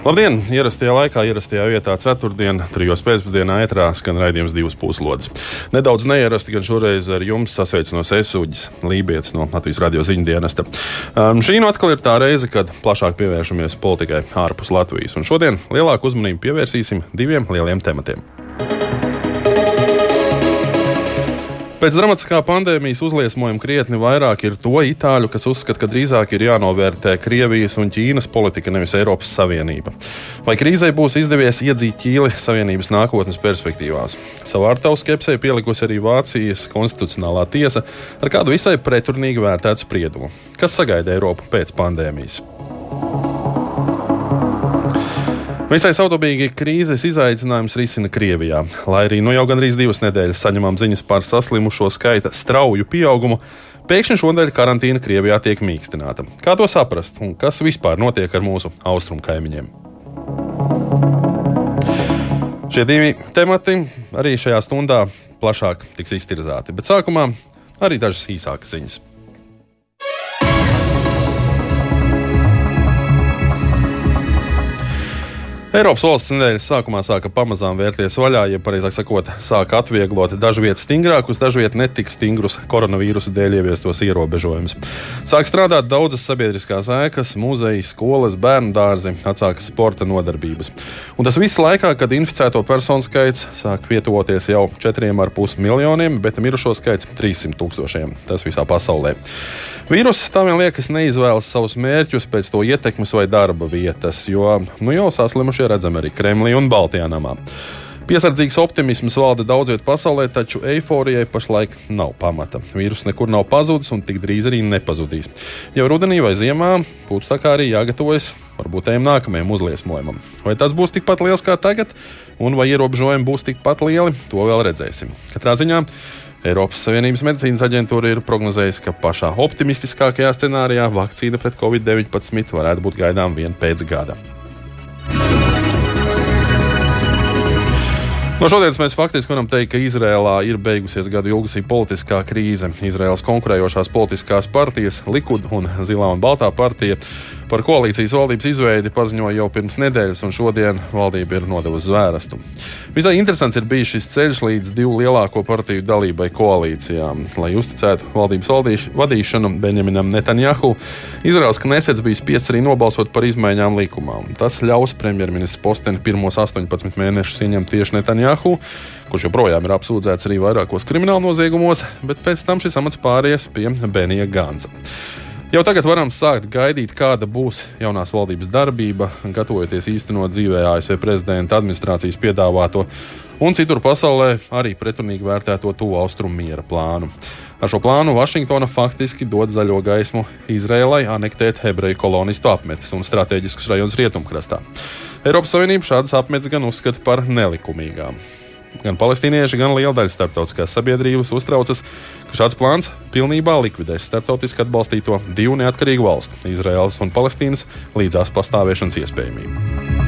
Labdien! Ierastajā laikā, ierastajā vietā, ceturtdienā, trijos pēcpusdienā ētrā skan raidījums divas puslodes. Nedaudz neierasti, gan šoreiz ar jums sasveicinos Esuģis Lībijams no Latvijas radio ziņu dienesta. Um, šī nu atkal ir tā reize, kad plašāk pievēršamies politikai ārpus Latvijas. Un šodien lielāku uzmanību pievērsīsim diviem lieliem tematiem. Pēc dramatiskā pandēmijas uzliesmojuma krietni vairāk ir to itāļu, kas uzskata, ka drīzāk ir jānovērtē Krievijas un Ķīnas politika, nevis Eiropas Savienība. Vai krīzē būs izdevies iedzīt ķīli Savienības nākotnes perspektīvās? Savu ārtavu skepsē pielikusi arī Vācijas konstitucionālā tiesa ar kādu visai pretrunīgi vērtētu spriedumu. Kas sagaida Eiropu pēc pandēmijas? Visai saudabīgi krīzes izaicinājums risina Krievijā. Lai arī nu jau gandrīz divas nedēļas saņemam ziņas par saslimušo skaita strauju pieaugumu, pēkšņi šonadēļ karantīna Krievijā tiek mīkstināta. Kā to saprast un kas vispār notiek ar mūsu austrumu kaimiņiem? Šie divi temati arī šajā stundā plašāk tiks iztirzāti, bet sākumā arī dažas īsākas ziņas. Eiropas valsts nedēļas sākumā sāka pamazām vērties vaļā, ja pareizāk sakot, sāka atvieglot dažviet stingrākus, dažviet netik stingrus koronavīrusa dēļ ieviestos ierobežojumus. Sāk strādāt daudzas sabiedriskās ēkas, muzeji, skolas, bērnu dārzi, atsākas sporta nodarbības. Un tas viss laikā, kad inficēto personu skaits sāk pietuvoties jau 4,5 miljoniem, bet mirušo skaits 300 tūkstošiem. Tas visā pasaulē. Vīruss tā vien liekas neizvēlas savus mērķus pēc to ietekmes vai darba vietas, jo nu jau saslimušie redzami arī Kremlī un Baltijā namā. Piesardzīgs optimisms valda daudz vietā pasaulē, taču eiforijai pašlaik nav pamata. Vīruss nekur nav pazudis un tik drīz arī nepazudīs. Jau rudenī vai ziemā būtu tā kā arī jāgatavojas varbūt ejam nākamajam uzliesmojumam. Vai tas būs tikpat liels kā tagad, un vai ierobežojumi būs tikpat lieli, to vēl redzēsim. Katrā ziņā Eiropas Savienības medicīnas aģentūra ir prognozējusi, ka pašā optimistiskākajā scenārijā vakcīna pret covid-19 varētu būt gaidām vien pēc gada. No šodienas mēs faktiski varam teikt, ka Izrēlā ir beigusies gadu ilgusī politiskā krīze. Izraēlas konkurējošās politiskās partijas, Likud un Zilā un Baltā partija, par koalīcijas valdības izveidi paziņoja jau pirms nedēļas, un šodien valdība ir nodevusi zvērstu. Visai interesants ir bijis šis ceļš līdz divu lielāko partiju dalībai koalīcijām. Lai uzticētu valdības valdīš, vadīšanu Benjaminam Netanjahu, Izraels Knesets bija spiests arī nobalsot par izmaiņām likumā. Tas ļaus premjerministra posteni pirmos 18 mēnešus ieņemt tieši Netanjahu. Kurš joprojām ir apsūdzēts arī vairākos krimināla noziegumos, bet pēc tam šis amats pāries pie Benija Gansa. Jau tagad varam sākt gaidīt, kāda būs jaunās valdības darbība, gatavojoties īstenot dzīvē ASV prezidenta administrācijas piedāvāto un citur pasaulē arī pretrunīgi vērtēto tuvu austrumu miera plānu. Ar šo plānu Vašingtona faktiski dod zaļo gaismu Izrēlai anektēt hebreju kolonistu apmetes un strateģiskus rajonus rietumkrastā. Eiropas Savienība šādas apmetas gan uzskata par nelikumīgām. Gan palestīnieši, gan liela daļa starptautiskās sabiedrības uztraucas, ka šāds plāns pilnībā likvidēs starptautiski atbalstīto divu neatkarīgu valstu, Izraēlas un Palestīnas, līdzās pastāvēšanas iespējamību.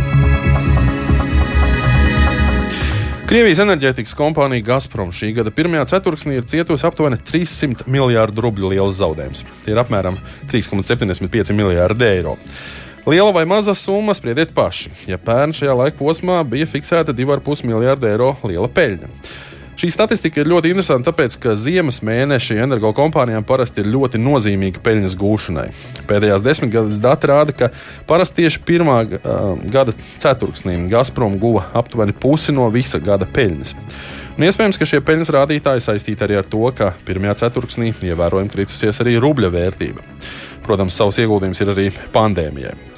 Krievijas enerģētikas kompānija Gazprom šī gada pirmajā ceturksnī ir cietusi aptuveni 300 miljārdu rubļu liels zaudējums. Tie ir apmēram 3,75 miljārdi eiro. Liela vai maza summa spriediet paši. Ja pērn šajā laika posmā bija fiksēta 2,5 miljārdu eiro liela peļņa. Šī statistika ir ļoti interesanta, tāpēc, ka ziemas mēneši energokompānijām parasti ir ļoti nozīmīgi peļņas gūšanai. Pēdējās desmitgades dati rāda, ka parasti tieši pirmā uh, gada ceturksnī Gazprom guva aptuveni pusi no visa gada peļņas. Un iespējams, ka šie peļņas rādītāji saistīti arī ar to, ka pirmajā ceturksnī ievērojami kritusies arī rubļa vērtība. Protams, savus ieguldījumus ir arī pandēmijai.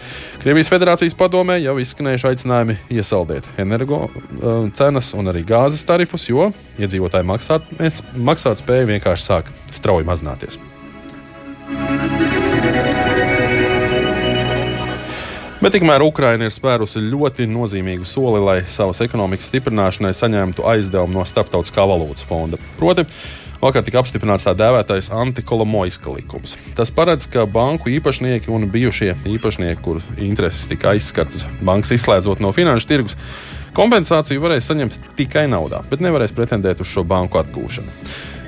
Krievijas Federācijas padomē jau izskanējuši aicinājumi iesaldēt energo uh, cenas un arī gāzes tarifus, jo iedzīvotāju maksāt, maksāt spēja vienkārši sāk strauji mazināties. Bet tikmēr Ukraina ir spērusi ļoti nozīmīgu soli, lai savas ekonomikas stiprināšanai saņemtu aizdevumu no Starptautiskā valūtas fonda. Proti, Vakar tika apstiprināts tā dēvētais antikolomoiska likums. Tas paredz, ka banku īpašnieki un bijušie īpašnieki, kur intereses tika aizskartas bankas izslēdzot no finanšu tirgus, kompensāciju varēs saņemt tikai naudā, bet nevarēs pretendēt uz šo banku atgūšanu.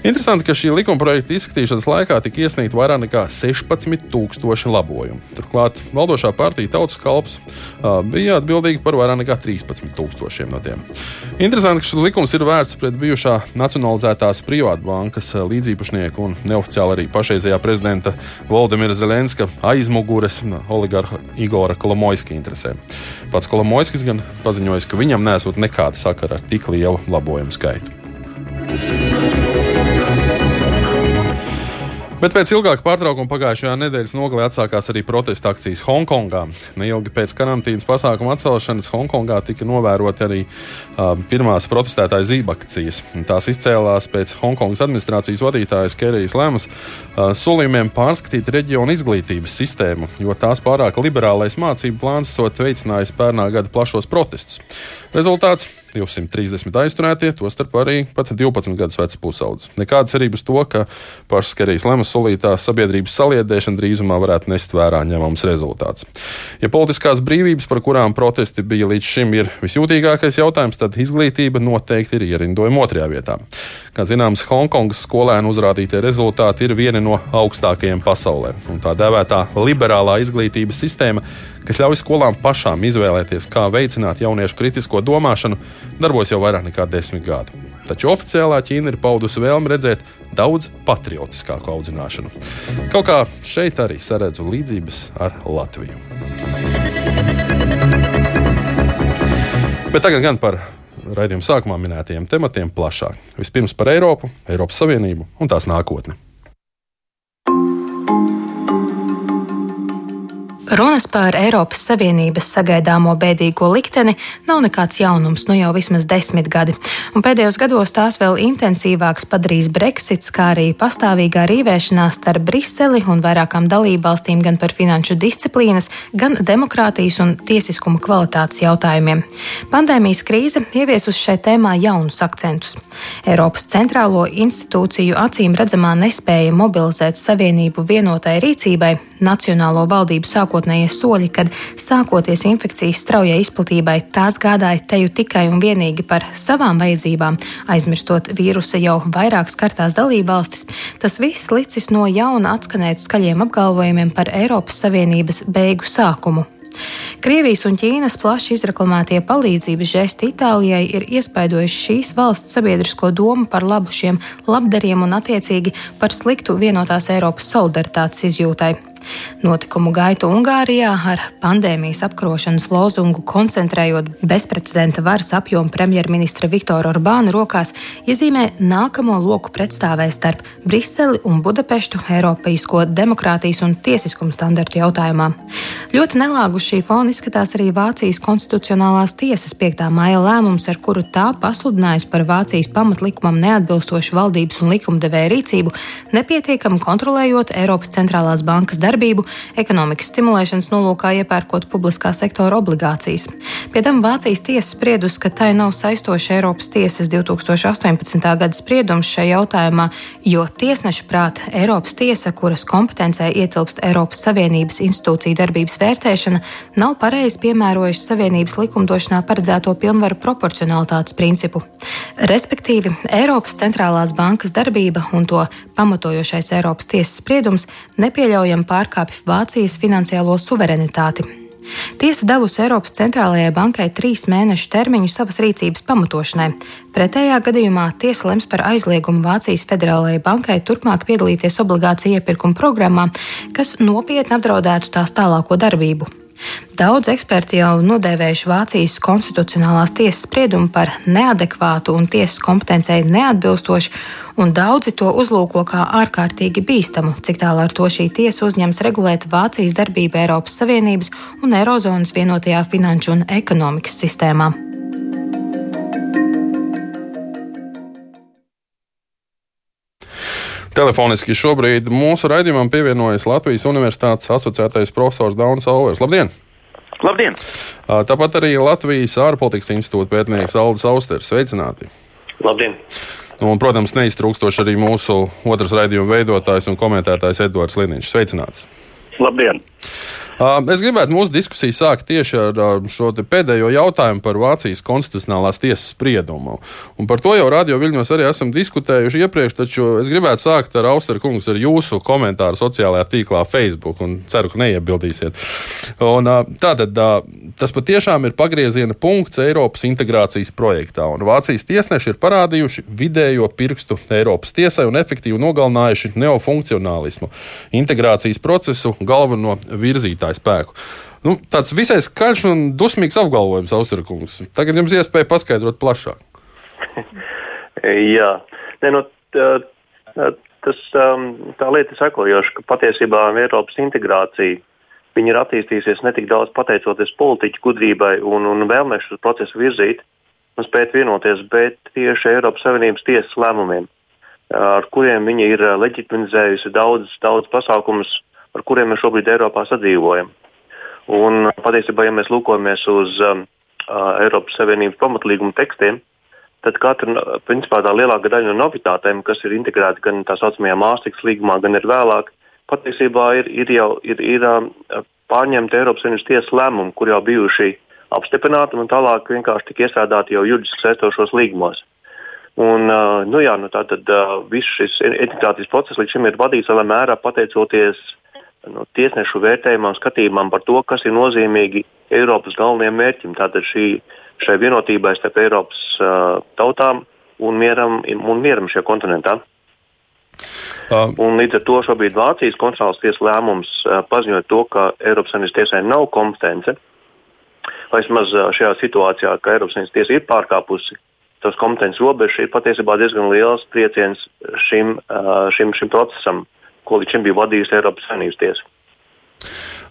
Interesanti, ka šī likuma projekta izskatīšanas laikā tika iesniegta vairāk nekā 16,000 labojumu. Turklāt valdošā partija Tautas kalps bija atbildīga par vairāk nekā 13,000 no tiem. Interesanti, ka šis likums ir vērsts pret bijušā nacionalizētās privātbankas līdziepašnieku un neoficiāli arī pašreizējā prezidenta Valdemira Zelenska aizmugures oligarha Igora Kolomoiska interesēm. Pats Kolomoiskis gan paziņoja, ka viņam nesot nekāda sakara ar tik lielu labojumu skaitu. Bet pēc ilgāka pārtraukuma pagājušajā nedēļas nogalē atsākās arī protesta akcijas Hongkongā. Neilgi pēc karantīnas pasākuma atcelšanas Hongkongā tika novēroti arī uh, pirmās protestētāju zīmakcijas. Tās izcēlās pēc Hongkongas administrācijas vadītājas Kerijas Lemas uh, solījumiem pārskatīt reģionu izglītības sistēmu, jo tās pārāk liberālais mācību plāns esot veicinājis pērnā gada plašos protestus. Rezultāts 230 aizturētie, tostarp arī pat 12 gadus vecs pusaudzis. Nekādas cerības to, ka pašas Kerijas Lemas solītā sabiedrības saliedēšana drīzumā varētu nest vērā ņemams rezultāts. Ja politiskās brīvības, par kurām protesti bija līdz šim, ir visjūtīgākais jautājums, tad izglītība noteikti ir ierindojuma otrajā vietā. Kā zināms, Hongkongas skolēnu uzrādītie rezultāti ir vieni no augstākajiem pasaulē, un tā dēvētā liberālā izglītības sistēma kas ļauj skolām pašām izvēlēties, kā veicināt jauniešu kritisko domāšanu, darbojas jau vairāk nekā desmit gadu. Taču oficiālā Ķīna ir paudusi vēlmi redzēt daudz patriotiskāku audzināšanu. Kaut kā šeit arī saredzu līdzības ar Latviju. Bet tagad gan par raidījuma sākumā minētajiem tematiem plašāk. Vispirms par Eiropu, Eiropas Savienību un tās nākotni. Runas par Eiropas Savienības sagaidāmo bēdīgo likteni nav nekāds jaunums, nu jau vismaz desmit gadi. Un pēdējos gados tās vēl intensīvāks padarīs Brexits, kā arī pastāvīgā rīvēšanās starp Briseli un vairākām dalībvalstīm gan par finanšu disciplīnas, gan demokrātijas un tiesiskuma kvalitātes jautājumiem. Pandēmijas krīze ieviesus šai tēmā jaunus akcentus. Eiropas centrālo institūciju acīm redzamā nespēja mobilizēt savienību vienotai rīcībai, nacionālo valdību sākot sākotnējie soļi, kad sākoties infekcijas straujai izplatībai, tās gādāja teju tikai un vienīgi par savām vajadzībām, aizmirstot vīrusa jau vairāk skartās dalībvalstis, tas viss licis no jauna atskanēt skaļiem apgalvojumiem par Eiropas Savienības beigu sākumu. Krievijas un Ķīnas plaši izreklamētie palīdzības žesti Itālijai ir iespaidojuši šīs valsts sabiedrisko domu par labu šiem labdariem un attiecīgi par sliktu vienotās Eiropas solidaritātes izjūtai. Notikumu gaitu Ungārijā ar pandēmijas apkarošanas lozungu koncentrējot bezprecedenta varas apjomu premjerministra Viktora Orbāna rokās, iezīmē nākamo loku pretstāvē starp Briseli un Budapeštu Eiropeisko demokrātijas un tiesiskuma standartu jautājumā. Ļoti nelāgu šī fona izskatās arī Vācijas konstitucionālās tiesas 5. maija lēmums, ar kuru tā pasludinājusi par Vācijas pamatlikumam neatbilstošu valdības un likumdevēja rīcību, nepietiekami kontrolējot Eiropas centrālās bankas darbību darbību ekonomikas stimulēšanas nolūkā iepērkot publiskā sektora obligācijas. Pie tam Vācijas tiesa spriedusi, ka tai nav saistoša Eiropas tiesas 2018. gada spriedums šajā jautājumā, jo tiesneša prāt Eiropas tiesa, kuras kompetencē ietilpst Eiropas Savienības institūciju darbības vērtēšana, nav pareizi piemērojuši Savienības likumdošanā paredzēto pilnvaru proporcionalitātes principu. Respektīvi, Eiropas centrālās bankas darbība un to pamatojošais Eiropas tiesas spriedums nepieļaujami pārkāpj pārkāpj Vācijas finansiālo suverenitāti. Tiesa devusi Eiropas centrālajai bankai trīs mēnešu termiņu savas rīcības pamatošanai. Pretējā gadījumā tiesa lems par aizliegumu Vācijas federālajai bankai turpmāk piedalīties obligāciju iepirkuma programmā, kas nopietni apdraudētu tās tālāko darbību. Daudz eksperti jau nodēvējuši Vācijas konstitucionālās tiesas spriedumu par neadekvātu un tiesas kompetencei neatbilstošu, un daudzi to uzlūko kā ārkārtīgi bīstamu, cik tālu ar to šī tiesa uzņems regulēt Vācijas darbību Eiropas Savienības un Eirozonas vienotajā finanšu un ekonomikas sistēmā. Telefoniski šobrīd mūsu raidījumam pievienojas Latvijas Universitātes asociētais profesors Daunis Auvers. Labdien! Labdien! Tāpat arī Latvijas ārpolitikas institūta pētnieks Aldis Austers. Sveicināti! Labdien! Nu, un, protams, neiztrūkstoši arī mūsu otrs raidījuma veidotājs un komentētājs Edvards Liniņš. Sveicināts! Labdien! Es gribētu mūsu diskusiju sākt tieši ar šo pēdējo jautājumu par Vācijas konstitucionālās tiesas spriedumu. Un par to jau radio viļņos arī esam diskutējuši iepriekš, taču es gribētu sākt ar Austeru kungus, ar jūsu komentāru sociālajā tīklā Facebook, un ceru, ka neiebildīsiet. Un, tātad tas patiešām ir pagrieziena punkts Eiropas integrācijas projektā, un Vācijas tiesneši ir parādījuši vidējo pirkstu Eiropas tiesai un efektīvi nogalinājuši neofunkcionālismu, integrācijas procesu galveno virzītāju iedzīvotāju spēku. Nu, tāds visai skaļš un dusmīgs apgalvojums, Austrakungs. Tagad jums iespēja paskaidrot plašāk. Jā, ne, nu, tā, tas, um, tā lieta ir sekojoša, ka patiesībā Eiropas integrācija ir attīstījusies ne tik daudz pateicoties politiķu gudrībai un, un vēlmei šo procesu virzīt un spēt vienoties, bet tieši Eiropas Savienības tiesas lēmumiem, ar kuriem viņi ir leģitimizējusi daudz, daudz pasākumus ar kuriem mēs šobrīd Eiropā sadzīvojam. Un patiesībā, ja mēs lūkojamies uz um, uh, Eiropas Savienības pamatlīguma tekstiem, tad katra principā, tā lielākā daļa no novitātēm, kas ir integrēta gan tā saucamajā mākslīgā līgumā, gan ir vēlāk, patiesībā ir, ir jau ir, ir, um, pārņemta Eiropas Savienības tiesas lēmumi, kur jau bijuši apstiprināti un tālāk vienkārši tika iestrādāti jau juridiski saistošos līgumos. Un, uh, nu jā, nu tā tad uh, viss šis integrācijas process līdz šim ir vadīts lielā mērā pateicoties no tiesnešu vērtējumam, skatījumam par to, kas ir nozīmīgi Eiropas galvenajam mērķim. Tātad šī, šai vienotībai starp Eiropas uh, tautām un mieram, un mieram šajā kontinentā. Um. Un līdz ar to šobrīd Vācijas konstitucionālās tiesas lēmums uh, paziņoja to, ka Eiropas Savienības tiesai nav kompetence, vai vismaz uh, šajā situācijā, ka Eiropas Savienības tiesa ir pārkāpusi tos kompetences robežas, ir patiesībā diezgan liels trieciens šim, uh, šim, šim procesam ko līdz šim bija vadījusi Eiropas Savienības tiesa.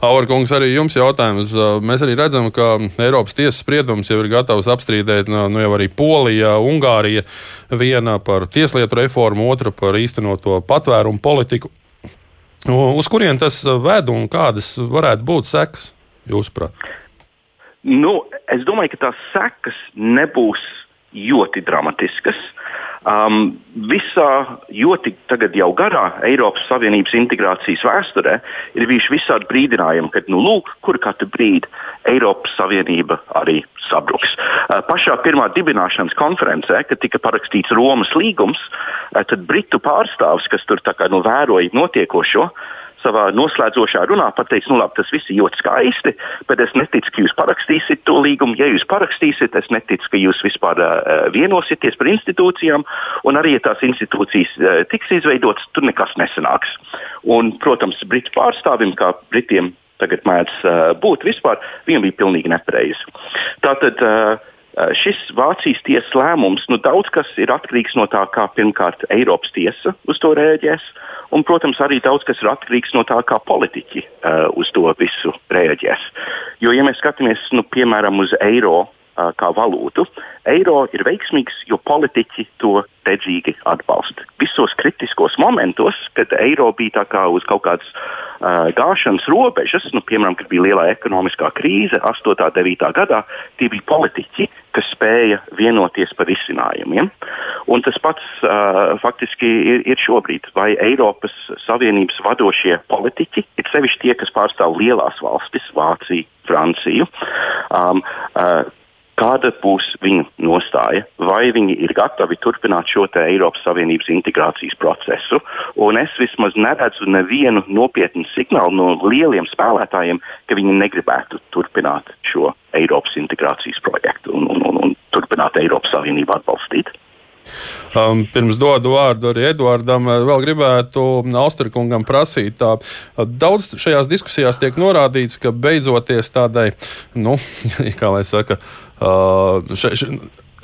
Aurkungs, arī jums jautājums. Mēs arī redzam, ka Eiropas tiesas spriedums jau ir gatavs apstrīdēt nu, jau arī Polija, Ungārija, viena par tieslietu reformu, otra par īstenoto patvērumu politiku. Uz kurien tas ved un kādas varētu būt sekas, jūsuprāt? Nu, es domāju, ka tās sekas nebūs ļoti dramatiskas. Um, visā ļoti jau garā Eiropas Savienības integrācijas vēsturē ir bijuši visādi brīdinājumi, ka, nu, lūk, kur katru brīdi Eiropas Savienība arī sabruks. Uh, pašā pirmā dibināšanas konferencē, kad tika parakstīts Romas līgums, uh, tad Britu pārstāvis, kas tur kā, nu, vēroja notiekošo, savā noslēdzošā runā pateicis, nu labi, tas viss ir ļoti skaisti, bet es neticu, ka jūs parakstīsiet to līgumu. Ja jūs parakstīsiet, es neticu, ka jūs vispār uh, vienosieties par institūcijām, un arī, ja tās institūcijas uh, tiks izveidotas, tur nekas nesanāks. Un, protams, Britu pārstāvim, kā Britiem tagad mēdz uh, būt vispār, viņam bija pilnīgi nepareizi. Tātad, uh, Šis Vācijas tiesas lēmums, nu, daudz kas ir atkarīgs no tā, kā pirmkārt Eiropas tiesa uz to rēģēs, Un, protams, arī daudz kas ir atkarīgs no tā, kā politiķi uh, uz to visu reaģēs. Jo, ja mēs skatāmies nu, piemēram uz eiro kā valūtu, eiro ir veiksmīgs, jo politiķi to dedzīgi atbalsta. Visos kritiskos momentos, kad eiro bija uz kaut kādas uh, gāšanas robežas, nu, piemēram, kad bija lielā ekonomiskā krīze 8. un 9. gadā, tie bija politiķi, kas spēja vienoties par risinājumiem. Un tas pats uh, faktiski ir, ir šobrīd. Vai Eiropas Savienības vadošie politiķi, ir sevišķi tie, kas pārstāv lielās valstis, Vāciju, Franciju, um, uh, Kāda būs viņu nostāja? Vai viņi ir gatavi turpināt šo Eiropas Savienības integrācijas procesu? Un es vismaz neredzu nevienu nopietnu signālu no lieliem spēlētājiem, ka viņi negribētu turpināt šo Eiropas integrācijas projektu un, un, un, un turpināt Eiropas Savienību atbalstīt. Um, pirms dodu vārdu arī Eduardam, vēl gribētu Austrikungam prasīt. Tā, daudz šajās diskusijās tiek norādīts, ka beidzoties tādai, nu, kā lai saka, uh, še, še,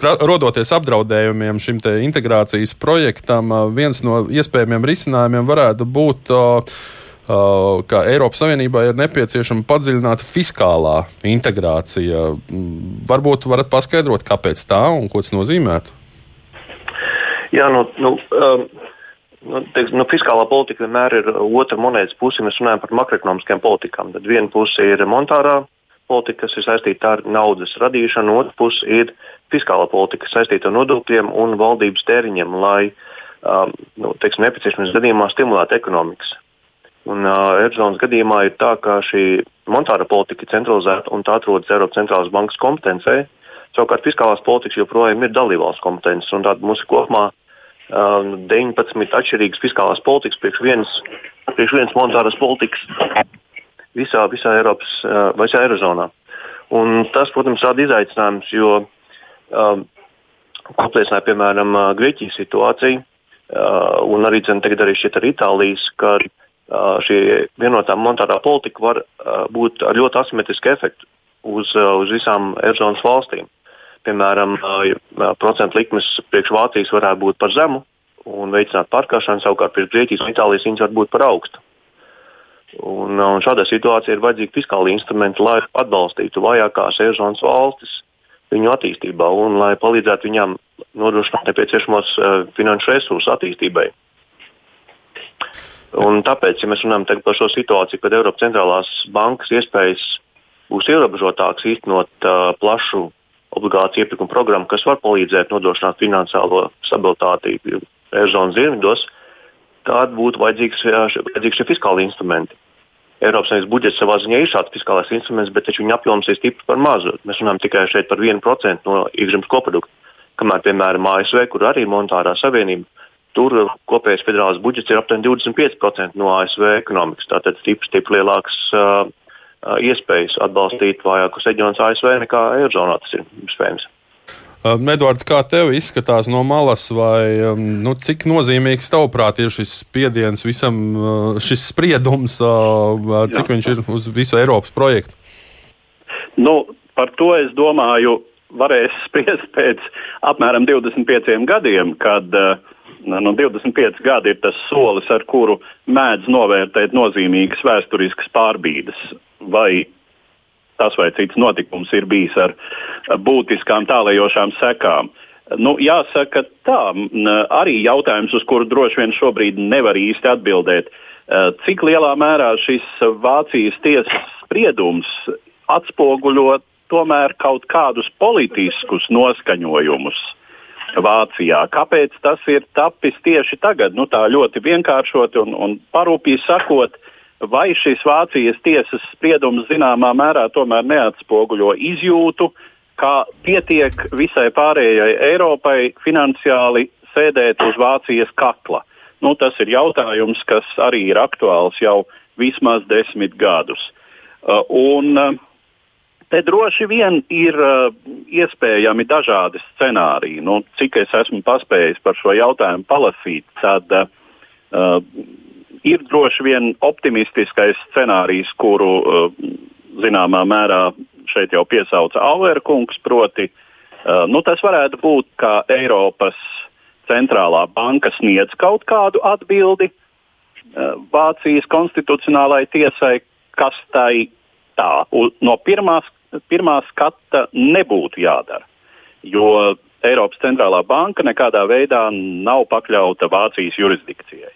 rodoties apdraudējumiem šim integrācijas projektam, viens no iespējamiem risinājumiem varētu būt. Ka Eiropas Savienībā ir nepieciešama padziļināta fiskālā integrācija. Varbūt varat paskaidrot, kāpēc tā un ko tas nozīmētu? Jā, nu, nu, um, nu, teiks, nu, fiskālā politika vienmēr ir otra monētas puse. Mēs runājam par makroekonomiskām politikām. Tad viena puse ir monetārā politika, kas ir saistīta ar naudas radīšanu, otrs puses ir fiskālā politika, kas saistīta ar nodokļiem un valdības tēriņiem, lai um, nu, teiksim, nepieciešamības gadījumā stimulētu ekonomikas. Un uh, Eirozonas gadījumā ir tā, ka šī monetāra politika ir centralizēta un tā atrodas Eiropas centrālās bankas kompetencē. Savukārt fiskālās politikas joprojām ir dalībvalsts kompetences. Tātad mums ir kopumā um, 19 atšķirīgas fiskālās politikas priekš vienas, priekš vienas monetāras politikas visā, visā Eiropas, uh, visā Eirozonā. Un tas, protams, rada izaicinājumus, jo um, apliecināja piemēram uh, Grieķijas situācija, uh, un arī, zin, arī šeit ar Itālijas, ka uh, šī vienotā monetārā politika var būt ar ļoti asimetrisku efektu uz, uz visām Eirozonas valstīm. Piemēram, procentu likmes priekš Vācijas varētu būt par zemu un veicināt pārkāpšanu, savukārt priekš Grieķijas un Itālijas viņas var būt par augstu. Un, un šādā situācijā ir vajadzīgi fiskāli instrumenti, lai atbalstītu vājākās Eirozonas valstis viņu attīstībā un lai palīdzētu viņām nodrošināt nepieciešamos uh, finanšu resursus attīstībai. Un tāpēc, ja mēs runājam par šo situāciju, kad Eiropas centrālās bankas iespējas būs ierobežotākas īstenot uh, plašu obligāciju iepirkuma programmu, kas var palīdzēt nodrošināt finansiālo stabilitāti Eirozonas dienvidos, tad būtu vajadzīgs, vajadzīgs šie fiskāli instrumenti. Eiropas Savienības budžets savā ziņā ir šāds fiskālais instruments, bet viņa apjoms ir stipri par mazu. Mēs runājam tikai par 1% no iekšzemes koprodukta. Kamēr, piemēram, ASV, kur arī ir monetārā savienība, Tur kopējais federālais budžets ir aptuveni 25% no ASV ekonomikas. Tātad stipri, stipri lielāks uh, iespējas atbalstīt vājākus reģionus ASV nekā Eirozonā tas ir iespējams. Edvards, kā tev izskatās no malas, vai nu, cik nozīmīgs tavuprāt ir šis spiediens visam, šis spriedums, cik Jā. viņš ir uz visu Eiropas projektu? Nu, par to es domāju, varēs spriest pēc apmēram 25 gadiem, kad nu, 25 gadi ir tas solis, ar kuru mēdz novērtēt nozīmīgas vēsturiskas pārbīdes. Vai tas vai cits notikums ir bijis ar būtiskām tālējošām sekām. Nu, jāsaka, tā arī jautājums, uz kuru droši vien šobrīd nevar īsti atbildēt. Cik lielā mērā šis Vācijas tiesas spriedums atspoguļo tomēr kaut kādus politiskus noskaņojumus Vācijā. Kāpēc tas ir tapis tieši tagad? Nu, tā ļoti vienkāršot un, un parūpīgi sakot, vai šis Vācijas tiesas spriedums zināmā mērā tomēr neatspoguļo izjūtu, kā pietiek visai pārējai Eiropai finansiāli sēdēt uz Vācijas kakla. Nu, tas ir jautājums, kas arī ir aktuāls jau vismaz desmit gadus. Uh, un, uh, Te droši vien ir uh, iespējami dažādi scenāriji. Nu, cik es esmu paspējis par šo jautājumu palasīt, tad uh, ir droši vien optimistiskais scenārijs, kuru uh, zināmā mērā šeit jau piesauca Auerkungs. Proti, uh, nu, tas varētu būt, ka Eiropas centrālā banka sniedz kaut kādu atbildi uh, Vācijas konstitucionālajai tiesai, kas tai tā no pirmās pirmā skata nebūtu jādara. Jo Eiropas centrālā banka nekādā veidā nav pakļauta Vācijas jurisdikcijai.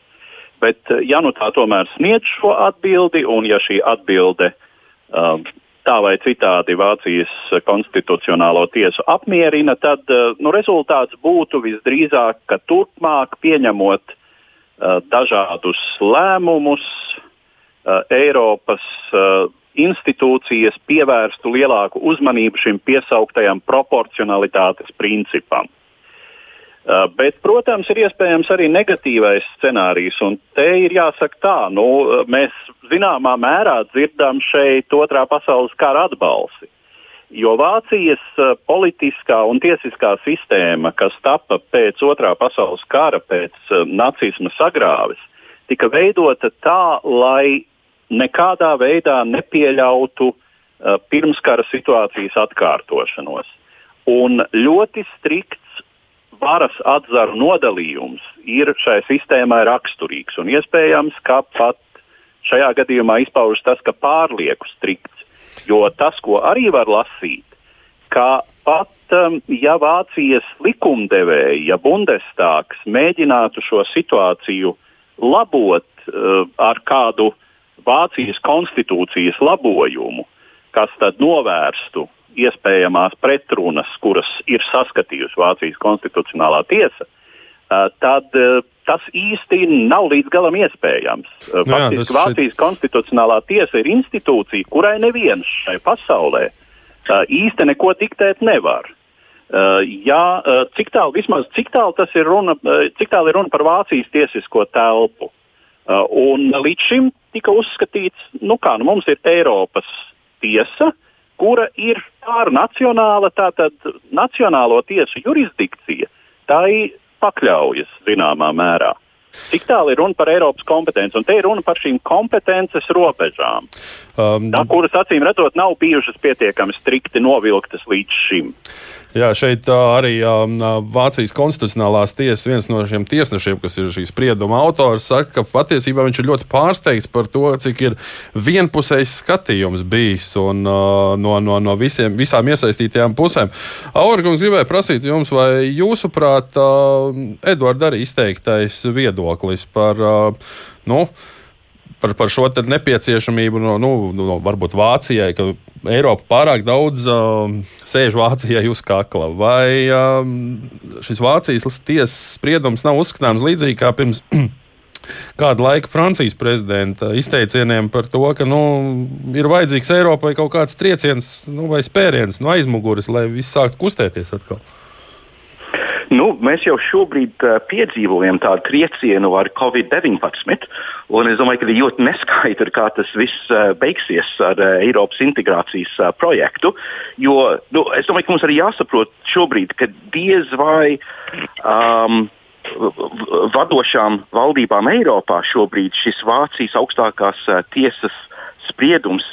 Bet, eh, ja nu tā tomēr sniedz šo atbildi, un ja šī atbilde um, tā vai citādi Vācijas konstitucionālo tiesu apmierina, tad uh, nu, rezultāts būtu visdrīzāk, ka turpmāk pieņemot uh, dažādus lēmumus, Eiropas institūcijas pievērstu lielāku uzmanību šim piesauktajam proporcionalitātes principam. Uh, bet, protams, ir iespējams arī negatīvais scenārijs. Te ir jāsaka tā, nu, mēs zināmā mērā dzirdam šeit otrā pasaules kara atbalsi. Jo Vācijas uh, politiskā un tiesiskā sistēma, kas tapa pēc otrā pasaules kara, pēc uh, nacisma sagrāves, tika veidota tā, lai nekādā veidā nepieļautu uh, pirmskara situācijas atkārtošanos. Un ļoti strikts varas atzaru nodalījums ir šai sistēmai raksturīgs. Un iespējams, ka pat šajā gadījumā izpaužas tas, ka pārlieku strikts. Jo tas, ko arī var lasīt, ka pat um, ja Vācijas likumdevēji, ja Bundestāgs mēģinātu šo situāciju labot uh, ar kādu Vācijas konstitūcijas labojumu, kas tad novērstu iespējamās pretrunas, kuras ir saskatījusi Vācijas konstitucionālā tiesa, tad tas īsti nav līdz galam iespējams. Nu, jā, Faktiski šeit... Vācijas konstitucionālā tiesa ir institūcija, kurai neviens šai pasaulē īsti neko diktēt nevar. Jā, cik tālu, vismaz cik tālu ir runa, cik tālu ir runa par Vācijas tiesisko telpu. Un līdz šim tika uzskatīts, nu kā nu mums ir Eiropas tiesa, kura ir pārnacionāla, tātad nacionālo tiesu jurisdikcija. Tā ir pakļaujas zināmā mērā. Cik tālu ir runa par Eiropas kompetenci, un te ir runa par šīm kompetences robežām, um, tā, kuras acīm redzot nav bijušas pietiekami strikti novilktas līdz šim. Jā, šeit arī Vācijas konstitucionālās tiesas viens no šiem tiesnešiem, kas ir šīs sprieduma autors, saka, ka patiesībā viņš ir ļoti pārsteigts par to, cik ir vienpusējs skatījums bijis un, no, no, no visiem, visām iesaistītajām pusēm. Aurkungs gribēja prasīt jums, vai jūsuprāt, Edvards arī izteiktais viedoklis par. Nu, par, par šo nepieciešamību no, nu, no varbūt Vācijai, ka Eiropa pārāk daudz uh, sēž Vācijai uz kakla. Vai uh, šis Vācijas tiesas spriedums nav uzskatāms līdzīgi kā pirms kāda laika Francijas prezidenta izteicieniem par to, ka nu, ir vajadzīgs Eiropai kaut kāds trieciens nu, vai spēriens no aizmugures, lai viss sāktu kustēties atkal? Nu, mēs jau šobrīd uh, piedzīvojam tādu triecienu ar Covid-19. Es domāju, ka ir ļoti neskaidrs, kā tas viss uh, beigsies ar uh, Eiropas integrācijas uh, projektu. Jo nu, es domāju, ka mums arī jāsaprot šobrīd, ka diez vai. Um, Vadošām valdībām Eiropā šobrīd šis Vācijas augstākās tiesas spriedums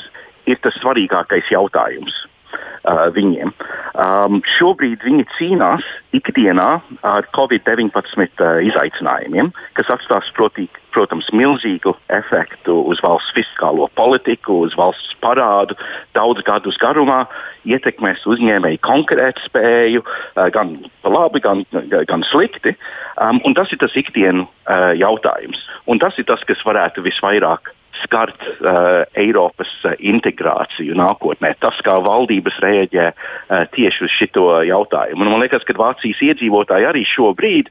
ir tas svarīgākais jautājums uh, viņiem. Um, šobrīd viņi cīnās ikdienā ar Covid-19 uh, izaicinājumiem, kas atstās, proti, protams, milzīgu efektu uz valsts fiskālo politiku, uz valsts parādu daudz gadus garumā, ietekmēs uzņēmēju konkurētspēju uh, gan labi, gan, gan slikti. Um, tas ir tas ikdienu uh, jautājums. Un tas ir tas, kas varētu visvairāk skart uh, Eiropas uh, integrāciju nākotnē. Tas, kā valdības rēģē uh, tieši uz šo jautājumu. Un man liekas, ka Vācijas iedzīvotāji arī šobrīd,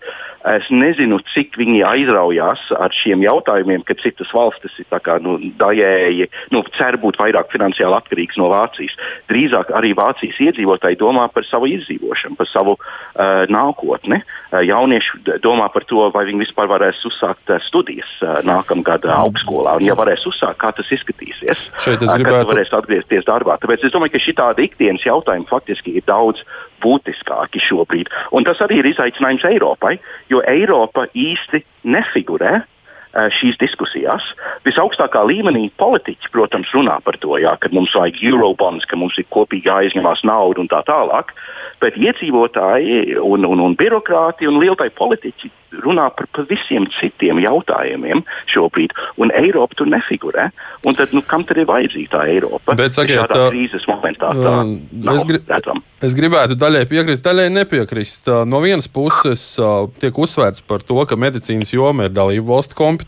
es nezinu, cik viņi aizraujās ar šiem jautājumiem, ka citas valstis ir kā, nu, daļēji nu, cer būt vairāk finansiāli atkarīgas no Vācijas. Drīzāk arī Vācijas iedzīvotāji domā par savu izdzīvošanu, par savu uh, nākotni. Uh, jaunieši domā par to, vai viņi vispār varēs uzsākt uh, studijas uh, nākamgad uh, augstskolā. Un, ja varēs uzsākt, kā tas izskatīsies. Šeit es gribētu. Varēs atgriezties darbā. Tāpēc es domāju, ka šī tāda ikdienas jautājuma faktiski ir daudz būtiskāki šobrīd. Un tas arī ir izaicinājums Eiropai, jo Eiropa īsti nefigurē šīs diskusijās. Visaugstākā līmenī politiķi, protams, runā par to, jā, ka mums vajag eurobonds, ka mums ir kopīgi jāizņemās nauda un tā tālāk. Bet iedzīvotāji un, un, un birokrāti un lielai politiķi runā par visiem citiem jautājumiem šobrīd, un Eiropa tur nefigurē. Un tad, nu, kam tad ir vajadzīga tā Eiropa? Bet, sakiet, tā krīzes momentā tā uh, es, gri redzam. es gribētu daļai piekrist, daļai nepiekrist. No vienas puses tiek uzsvērts par to, ka medicīnas joma ir dalību valstu kompetence,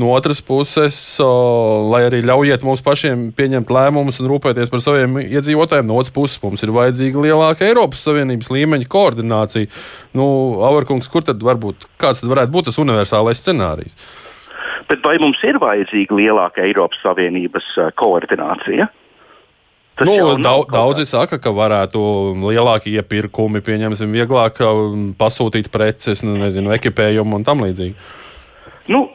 no otras puses, lai arī ļaujiet mums pašiem pieņemt lēmumus un rūpēties par saviem iedzīvotājiem, no otras puses mums ir vajadzīga lielāka Eiropas Savienības līmeņa koordinācija. Nu, Avarkungs, kur tad varbūt būt, kāds tad varētu būt tas universālais scenārijs? Bet vai mums ir vajadzīga lielāka Eiropas Savienības uh, koordinācija? Tas nu, daudz, daudzi saka, ka varētu lielāki iepirkumi, pieņemsim, vieglāk um, pasūtīt preces, nu, nezinu, ekipējumu un tam līdzīgi. Nu,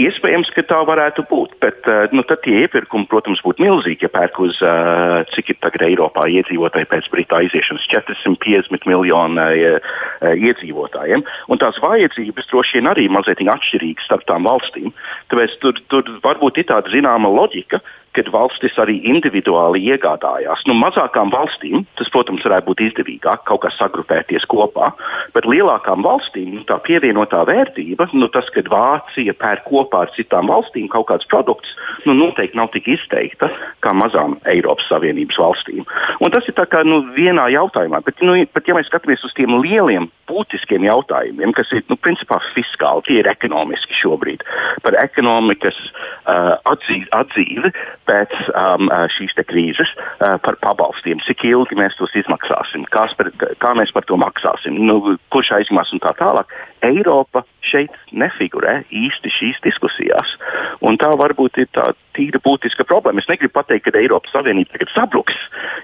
Iespējams, ka tā varētu būt, bet uh, nu, tad tie iepirkumi, protams, būtu milzīgi. Ja pērk uz uh, cik ir tagad Eiropā iedzīvotāji pēc Britu aiziešanas 450 miljonu uh, iedzīvotājiem. Un tās vajadzības droši vien arī mazliet atšķirīgas starp tām valstīm. Tāpēc tur, tur varbūt ir tāda zināma loģika, kad valstis arī individuāli iegādājās. Nu, mazākām valstīm tas, protams, varētu būt izdevīgāk kaut kā sagrupēties kopā, bet lielākām valstīm nu, tā pievienotā vērtība, nu, tas, kad Vācija pērk kopā ar citām valstīm kaut kādus produktus, nu, noteikti nav tik izteikta kā mazām Eiropas Savienības valstīm. Un tas ir kā, nu, vienā jautājumā, bet, nu, bet ja mēs skatāmies uz tiem lieliem, būtiskiem jautājumiem, kas ir nu, principā fiskāli, tie ir ekonomiski šobrīd, par ekonomikas uh, atzī, atzīvi pēc um, šīs krīzes uh, par pabalstiem, cik ilgi mēs tos izmaksāsim, par, kā mēs par to maksāsim, nu, kurš aizmās un tā tālāk. Eiropa šeit nefigurē īsti šīs diskusijās. Un tā varbūt ir tā tīra būtiska problēma. Es negribu pateikt, ka Eiropas Savienība tagad sabruks,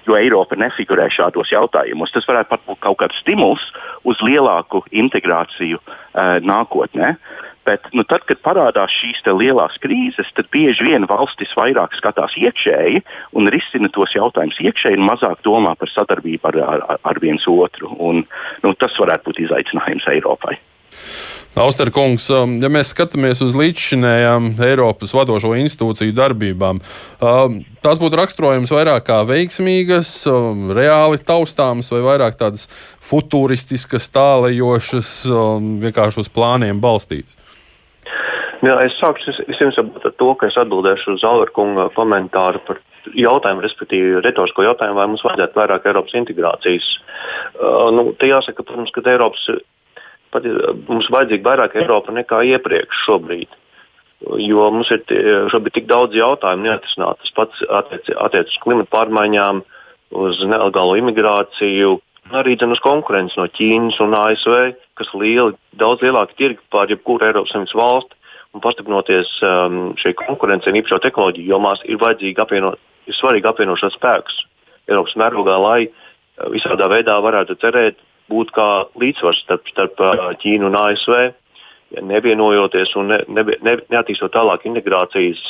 jo Eiropa nefigurē šādos jautājumos. Tas varētu būt kaut kāds stimuls uz lielāku integrāciju uh, nākotnē. Bet nu, tad, kad parādās šīs lielās krīzes, tad bieži vien valstis vairāk skatās iekšēji un risina tos jautājumus iekšēji un mazāk domā par sadarbību ar, ar, ar viens otru. Un, nu, tas varētu būt izaicinājums Eiropai. Austerkungs, um, ja mēs skatāmies uz līdzšinējām Eiropas vadošo institūciju darbībām, um, tās būtu raksturojums vairāk kā veiksmīgas, um, reāli taustāmas vai vairāk tādas futuristiskas, tālējošas, vienkārši uz plāniem balstītas. Jā, es sākšu ar to, ka es atbildēšu uz Alverkunga komentāru par jautājumu, respektīvi retorisko jautājumu, vai mums vajadzētu vairāk Eiropas integrācijas. Uh, nu, te jāsaka, protams, ka Eiropas, pat, mums vajadzīga vairāk Eiropa nekā iepriekš šobrīd. Jo mums ir šobrīd tik daudz jautājumu neatrisināti. Tas pats attiecas attiec uz klimatu pārmaiņām, uz nelegālo imigrāciju, arī uz konkurenci no Ķīnas un ASV, kas ir lieli, daudz lielāki tirgi pār jebkuru Eiropas Savienības valsti un pastiprinoties um, šai konkurencei, īpašo tehnoloģiju jomās, ir apvienot, ir svarīgi apvienošanās spēks Eiropas mērogā, lai uh, visādā veidā varētu cerēt būt kā līdzsvars starp, starp uh, Ķīnu un ASV, ja nevienojoties un ne, ne, ne, neattīstot tālāk integrācijas,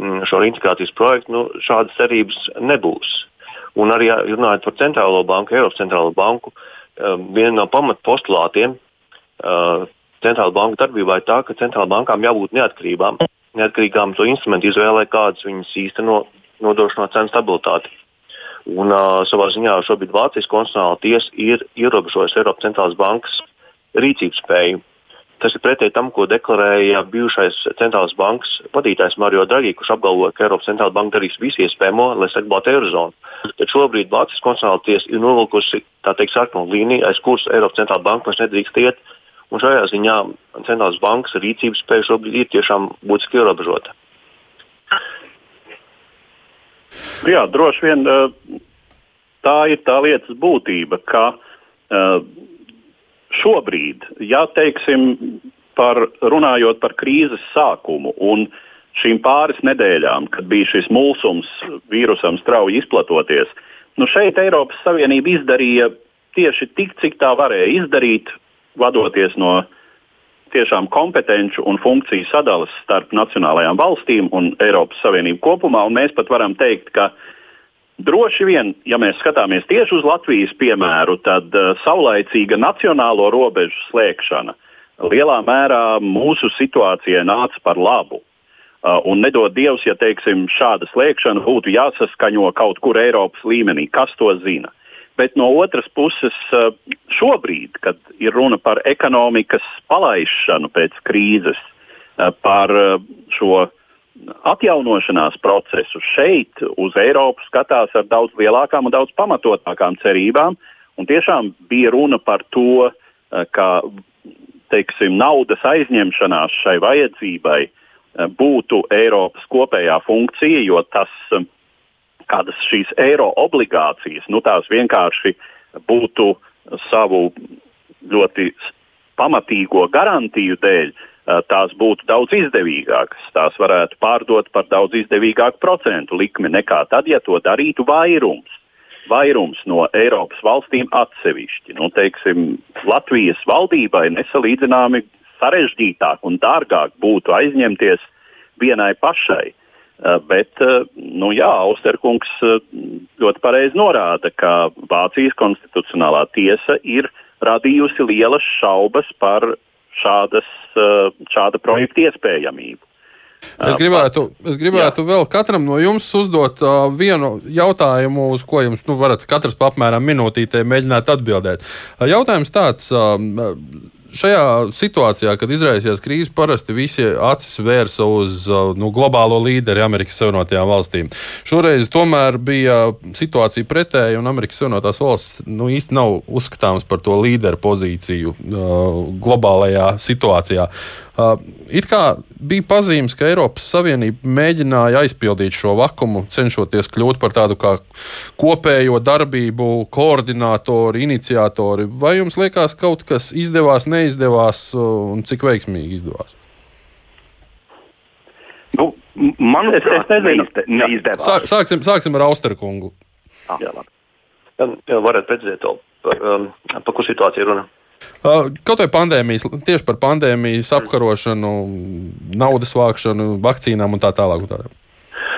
mm, šo integrācijas projektu, nu, šādas cerības nebūs. Un arī runājot par centrālo banku, Eiropas centrālo banku, um, viena no pamatpostulātiem uh, centrāla banka darbībā ir tā, ka centrālām bankām jābūt neatkarībām, neatkarīgām to instrumentu izvēlē, kādas viņas īsteno nodrošinot cenu stabilitāti. Un, uh, savā ziņā šobrīd Vācijas konstitucionālā tiesa ir ierobežojusi Eiropas centrālās bankas rīcības spēju. Tas ir pretēji tam, ko deklarēja bijušais centrālās bankas vadītājs Mario Draghi, kurš apgalvoja, ka Eiropas centrālā banka darīs visu iespējamo, lai saglabātu eirozonu. Bet šobrīd Vācijas konstitucionālā tiesa ir novilkusi tā teikt sarkanu līniju, aiz kuras Eiropas centrālā banka vairs nedrīkst iet, Un šajā ziņā centrālās bankas rīcības spēja šobrīd ir tiešām būtiski ierobežota. Jā, droši vien tā ir tā lietas būtība, ka šobrīd, ja teiksim, par, runājot par krīzes sākumu un šīm pāris nedēļām, kad bija šis mulsums vīrusam strauji izplatoties, nu šeit Eiropas Savienība izdarīja tieši tik, cik tā varēja izdarīt, vadoties no tiešām kompetenci un funkciju sadalas starp nacionālajām valstīm un Eiropas Savienību kopumā. Un mēs pat varam teikt, ka droši vien, ja mēs skatāmies tieši uz Latvijas piemēru, tad uh, saulaicīga nacionālo robežu slēgšana lielā mērā mūsu situācijai nāca par labu. Uh, un nedod Dievs, ja teiksim, šāda slēgšana būtu jāsaskaņo kaut kur Eiropas līmenī. Kas to zina? Bet no otras puses, eh, šobrīd, kad ir runa par ekonomikas palaišanu pēc krīzes, par šo atjaunošanās procesu, šeit uz Eiropu skatās ar daudz lielākām un daudz pamatotākām cerībām. Un tiešām bija runa par to, ka teiksim, naudas aizņemšanās šai vajadzībai būtu Eiropas kopējā funkcija, jo tas kādas šīs eiro obligācijas, nu tās vienkārši būtu savu ļoti pamatīgo garantiju dēļ, tās būtu daudz izdevīgākas. Tās varētu pārdot par daudz izdevīgāku procentu likmi nekā tad, ja to darītu vairums. Vairums no Eiropas valstīm atsevišķi. Nu, teiksim, Latvijas valdībai nesalīdzināmi sarežģītāk un dārgāk būtu aizņemties vienai pašai Eh, bet, eh, nu jā, Austerkungs eh, ļoti pareizi norāda, ka Vācijas konstitucionālā tiesa ir radījusi lielas šaubas par šādas, šāda projekta iespējamību. Es gribētu, es gribētu Jā. vēl katram no jums uzdot uh, vienu jautājumu, uz ko jums nu, varat katrs apmēram minūtītē mēģināt atbildēt. Jautājums tāds. Uh, šajā situācijā, kad izraisījās krīze, parasti visi acis vērsa uz uh, nu, globālo līderi Amerikas Savienotajām valstīm. Šoreiz tomēr bija situācija pretēja, un Amerikas Savienotās valsts nu, īsti nav uzskatāmas par to līderu pozīciju uh, globālajā situācijā. Uh, it kā bija pazīmes, ka Eiropas Savienība mēģināja aizpildīt šo vakumu, cenšoties kļūt par tādu kā kopējo darbību koordinātori, iniciatori. Vai jums liekas, kaut kas izdevās, neizdevās un cik veiksmīgi izdevās? Nu, manuprāt, es, es neizde, neizdevās. Sāk, sāksim, sāksim ar Austeru kungu. Ah. Jā, jā varat precizēt to, par, par ko situācija runa. Uh, kaut vai pandēmijas, tieši par pandēmijas apkarošanu, naudas vākšanu, vakcīnām un tā tālāk. Un tā.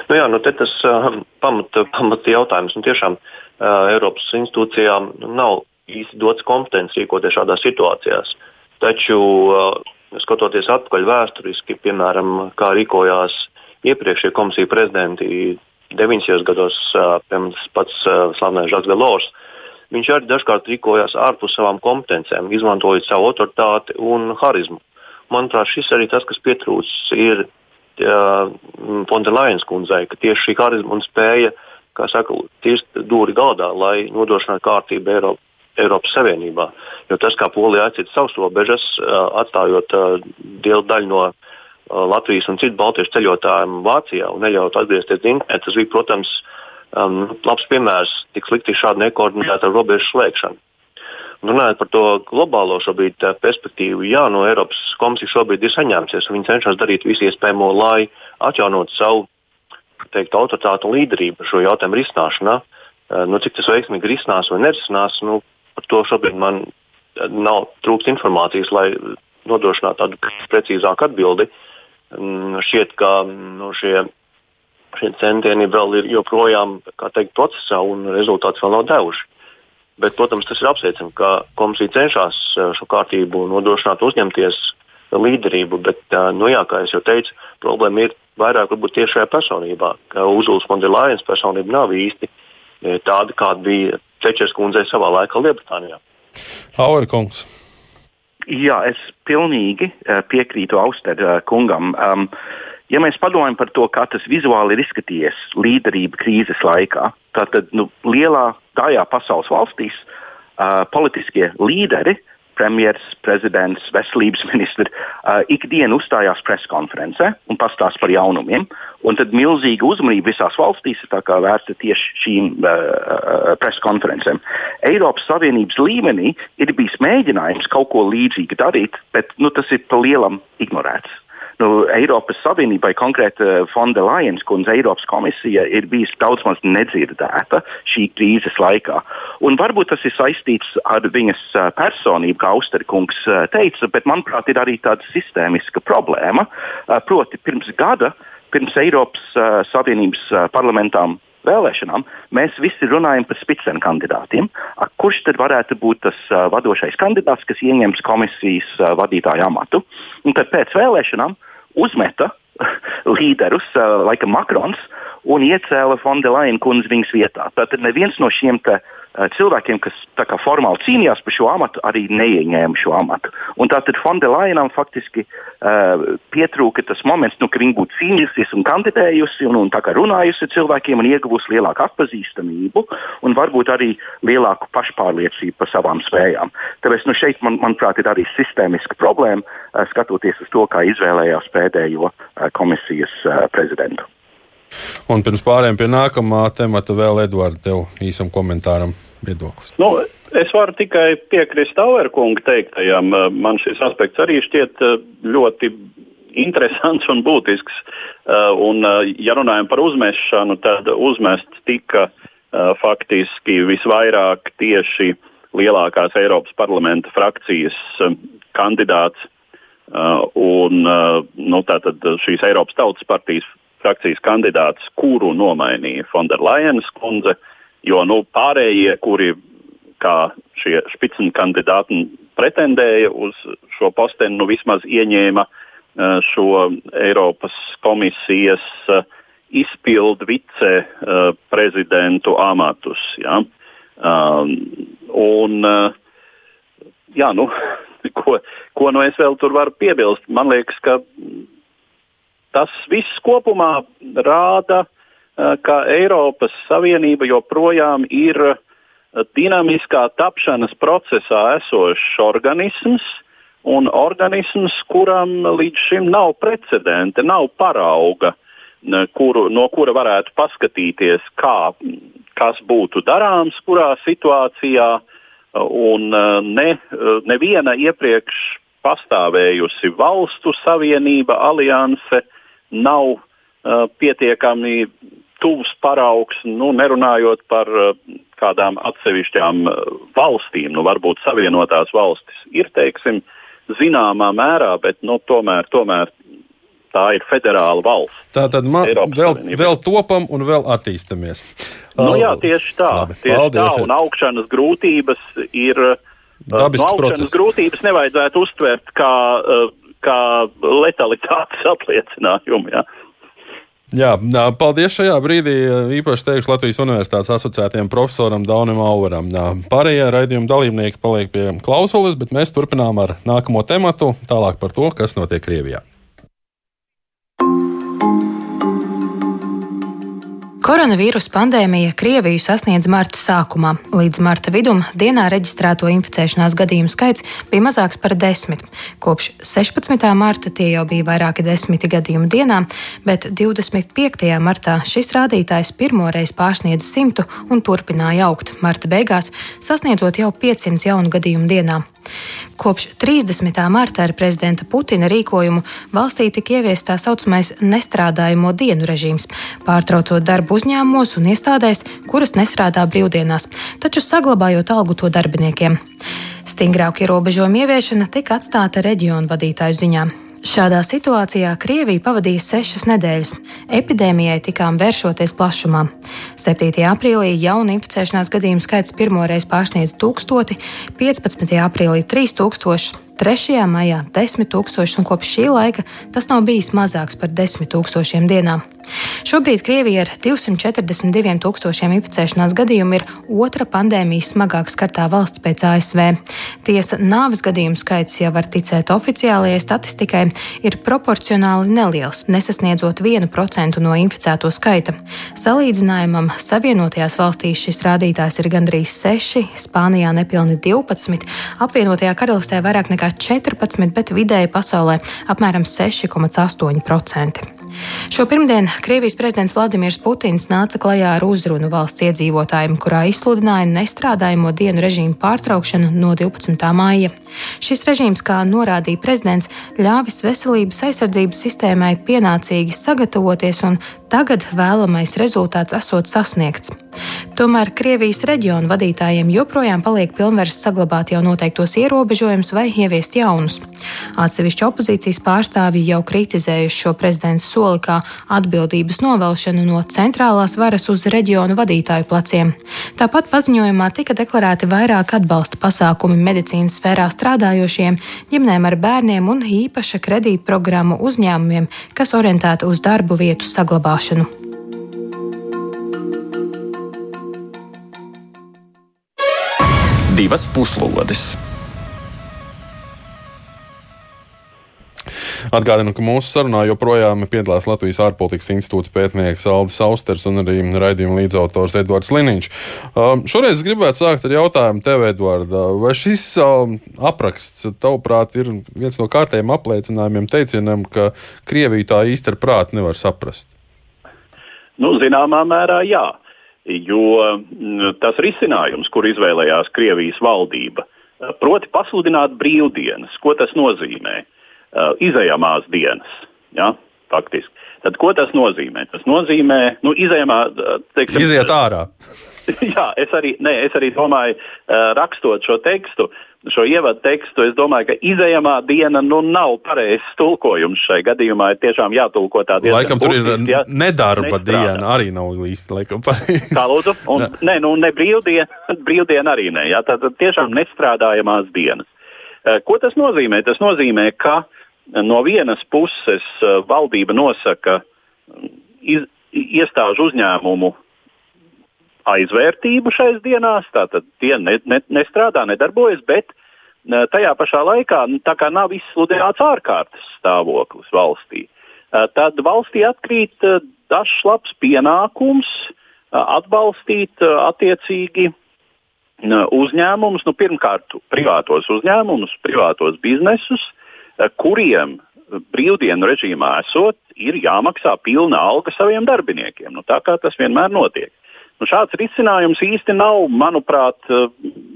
Nu jā, nu tas uh, pamata pamat jautājums. Un tiešām uh, Eiropas institūcijām nav īsti dots kompetence rīkoties šādās situācijās. Taču uh, skatoties atpakaļ vēsturiski, piemēram, kā rīkojās iepriekšējie komisiju prezidenti 90. gados, piemēram, pats slavenais Žaks Delors, viņš arī dažkārt rīkojās ārpus savām kompetencijām, izmantojot savu autoritāti un harizmu. Manuprāt, šis arī tas, kas pietrūcis ir Fontelainas kundzei, ka tieši šī harizma un spēja, kā saka, tirst dūri galdā, lai nodrošinātu kārtību Eiropā Eiropas Savienībā. Jo tas, kā Polija aizcita savus robežas, atstājot lielu daļu no Latvijas un citu Baltijas ceļotājiem Vācijā un neļaut atgriezties dzimtenē, tas bija, protams, um, labs piemērs tik slikti šāda nekoordinēta robežu slēgšana. Runājot par to globālo šobrīd perspektīvu, jā, no Eiropas komisijas šobrīd ir saņēmusies. Viņi cenšas darīt visu iespējamo, lai atjaunotu savu teikt, autoritātu un līderību šo jautājumu risināšanā. Nu, cik tas veiksmīgi risinās vai nerisinās, nu, Par to šobrīd man nav trūkst informācijas, lai nodrošinātu tādu precīzāku atbildi. Mm, šķiet, ka nu, šie, šie centieni vēl ir joprojām teikt, procesā un rezultāts vēl nav devuši. Bet, protams, tas ir apsveicami, ka komisija cenšas eh, šo kārtību nodrošināt, uzņemties līderību. Bet, eh, nu, jā, kā jau teicu, problēma ir vairāk tieši šajā personībā, ka Uzuls Mondelājens personība nav īsti eh, tāda, kāda bija Čečers kundzei savā laikā Lielbritānijā. Aura kungs. Jā, es pilnīgi piekrītu Austeru uh, kungam. Um, ja mēs padomājam par to, kā tas vizuāli ir izskatījies līderība krīzes laikā, tad nu, lielā gājā pasaules valstīs uh, politiskie līderi premjeras, prezidents, veselības ministrs uh, ikdienu uzstājās preskonferencē un pastāsta par jaunumiem. Un tad milzīga uzmanība visās valstīs ir vērsta tieši šīm uh, preskonferencēm. Eiropas Savienības līmenī ir bijis mēģinājums kaut ko līdzīgu darīt, bet nu, tas ir pa lielam ignorēts nu, Eiropas Savienībai, konkrēti Fonda Lajens kundze, Eiropas komisija ir bijusi daudz maz nedzirdēta šī krīzes laikā. Un varbūt tas ir saistīts ar viņas personību, kā Austerkungs teica, bet manuprāt ir arī tāda sistēmiska problēma. Proti, pirms gada, pirms Eiropas Savienības parlamentām vēlēšanām, mēs visi runājam par spicēnu kandidātiem. Kurš tad varētu būt tas uh, vadošais kandidāts, kas ieņems komisijas uh, vadītāju amatu? Un tad pēc vēlēšanām uzmeta līderus, laikam Makrons, un iecēla Fondelēna kundzi viņas vietā. Tātad neviens no šiem cilvēkiem, kas formāli cīnījās par šo amatu, arī neieņēma šo amatu. Un tātad Fondelēnam faktiski uh, pietrūka tas moments, nu, ka viņa būtu cīnījusies un kandidējusi un, un runājusi ar cilvēkiem un ieguvusi lielāku atpazīstamību un varbūt arī lielāku pašpārliecību par savām spējām. Tāpēc nu, šeit, man, manuprāt, ir arī sistēmiska problēma, uh, skatoties uz to, kā izvēlējās pēdējo uh, komisijas uh, prezidentu. Un pirms pārējiem pie nākamā temata vēl Edvards, tev īsam komentāram viedoklis. Nu, es varu tikai piekrist Auerkunga teiktajam. Man šis aspekts arī šķiet eh, ļoti interesants un būtisks. Eh, un, eh, ja runājam par uzmešanu, tad uzmests tika faktiski visvairāk tieši lielākās Eiropas parlamenta frakcijas kandidāts un nu, šīs Eiropas Tautas partijas frakcijas kandidāts, kuru nomainīja Fonderlajenas kundze, jo nu, pārējie, kuri kā šie spicņu kandidāti pretendēja uz šo posteni, nu vismaz ieņēma uh, šo Eiropas komisijas uh, izpildu vice uh, prezidentu amatus. Ja? Um, un, jā, nu, ko, ko nu es vēl tur varu piebilst? Man liekas, ka Tas viss kopumā rāda, eh, ka Eiropas Savienība joprojām ir eh, dinamiskā tapšanas procesā esošs organisms, un organisms, kuram līdz šim nav precedenta, nav parauga, kuru, no kura varētu paskatīties, kā, kas būtu darāms, kurā situācijā. Un ne, neviena iepriekš pastāvējusi valstu savienība, alianse nav uh, pietiekami tuvs paraugs, nu, nerunājot par uh, kādām atsevišķām uh, valstīm. Nu, varbūt Savienotās valstis ir, teiksim, zināmā mērā, bet nu, tomēr, tomēr tā ir federāla valsts. Tā tad vēl, vēl topam un vēl attīstamies. Nu, jā, tieši tā. Labi, tieši paldies. tā un augšanas grūtības ir Dabisks no process. grūtības nevajadzētu uztvert kā, eh, kā letalitātes apliecinājumu. Ja? Jā, paldies šajā brīdī. Īpaši teikšu Latvijas Universitātes asociētajam profesoram Daunim Aueram. Pārējie raidījuma dalībnieki paliek pie klausulas, bet mēs turpinām ar nākamo tematu, tālāk par to, kas notiek Krievijā. Koronavīrus pandēmija Krieviju sasniedz marta sākumā. Līdz marta vidum dienā reģistrēto inficēšanās gadījumu skaits bija mazāks par desmit. Kopš 16. marta tie jau bija vairāki desmiti gadījumi dienā, bet 25. martā šis rādītājs pirmoreiz pārsniedza simtu un turpināja augt. Marta beigās sasniedzot jau 500 jaunu gadījumu dienā. Kopš 30. marta ar prezidenta Putina rīkojumu valstī tika ieviests tā saucamais nestrādājamo dienu režīms, pārtraucot darbu uzņēmumos un iestādēs, kuras nestrādā brīvdienās, taču saglabājot algu to darbiniekiem. Stingrāka ierobežojuma ieviešana tika atstāta reģionu vadītāju ziņā. Šādā situācijā Krievija pavadīja sešas nedēļas. Epidēmijai tikām vēršoties plašumā. 7. aprīlī jaunu inficēšanās gadījumu skaits pirmoreiz pārsniedz 1000, 15. aprīlī 3000. 3. maijā 10 tūkstoši, un kopš šī laika tas nav bijis mazāks par 10 tūkstošiem dienā. Šobrīd Krievija ar 242 tūkstošiem inficēšanās gadījumu ir otra pandēmijas smagāk skartā valsts pēc ASV. Tiesa, nāves gadījumu skaits, ja var ticēt oficiālajai statistikai, ir proporcionāli neliels, nesasniedzot 1% no inficēto skaita. Salīdzinājumam Savienotajās valstīs šis rādītājs ir gandrīz 6, Spānijā nepilni 12, apvienotajā karalistē vairāk nekā 14, bet vidēji pasaulē apmēram 6,8%. Šo pirmdienu Krievijas prezidents Vladimirs Putins nāca klajā ar uzrunu valsts iedzīvotājiem, kurā izsludināja nestrādājamo dienu režīmu pārtraukšanu no 12. māja. Šis režīms, kā norādīja prezidents, ļāvis veselības aizsardzības sistēmai pienācīgi sagatavoties, un tagad vēlamais rezultāts esot sasniegts. Tomēr Krievijas reģionu vadītājiem joprojām paliek pilnvaras saglabāt jau noteiktos ierobežojumus vai ieviest jaunus. Atsevišķi opozīcijas pārstāvji jau kritizējuši šo prezidents soli kā atbildības novelšanu no centrālās varas uz reģionu vadītāju pleciem. Tāpat paziņojumā tika deklarēti vairāk atbalsta pasākumi medicīnas sfērā strādājošiem, ģimenēm ar bērniem un īpaša kredītprogrammu uzņēmumiem, kas orientēta uz darbu vietu saglabāšanu. Divas puslodes! Atgādinu, ka mūsu sarunā joprojām piedalās Latvijas ārpolitikas institūta pētnieks Aldis Austers un arī raidījuma līdzautors Edvards Liniņš. Um, šoreiz es gribētu sākt ar jautājumu tev, Edvard. Vai šis um, apraksts, tavuprāt, ir viens no kārtējiem apliecinājumiem teicienam, ka Krievija tā īsti ar prātu nevar saprast? Nu, zināmā mērā jā. Jo mm, tas risinājums, kur izvēlējās Krievijas valdība, proti pasludināt brīvdienas, ko tas nozīmē? uh, izējamās dienas. Ja, faktiski. Tad, ko tas nozīmē? Tas nozīmē, nu, izējamā, uh, teiksim, iziet ārā. Jā, es arī, ne, es arī domāju, rakstot šo tekstu, šo ievadu tekstu, es domāju, ka izējamā diena nu, nav pareizs tulkojums šai gadījumā. Ir tiešām jātulko tā diena. Laikam tur ir ja, nedarba nestrādā. diena, arī nav īsti laikam pareizi. Kā lūdzu? Un, ne. Nu ne brīvdiena, brīvdiena arī nē. Ja, tad tiešām nestrādājamās dienas. Ko tas nozīmē? Tas nozīmē, ka no vienas puses valdība nosaka iz, iestāžu uzņēmumu aizvērtību šais dienās, tātad tie ne, ne, nestrādā, nedarbojas, bet eh, tajā pašā laikā nu, tā kā nav izsludināts ārkārtas stāvoklis valstī, eh, tad valstī atkrīt dažs labs pienākums atbalstīt attiecīgi uzņēmumus, nu, pirmkārt, privātos uzņēmumus, privātos biznesus, kuriem brīvdienu režīmā esot, ir jāmaksā pilna alga saviem darbiniekiem. Nu, tā kā tas vienmēr notiek. Nu, šāds risinājums īsti nav, manuprāt,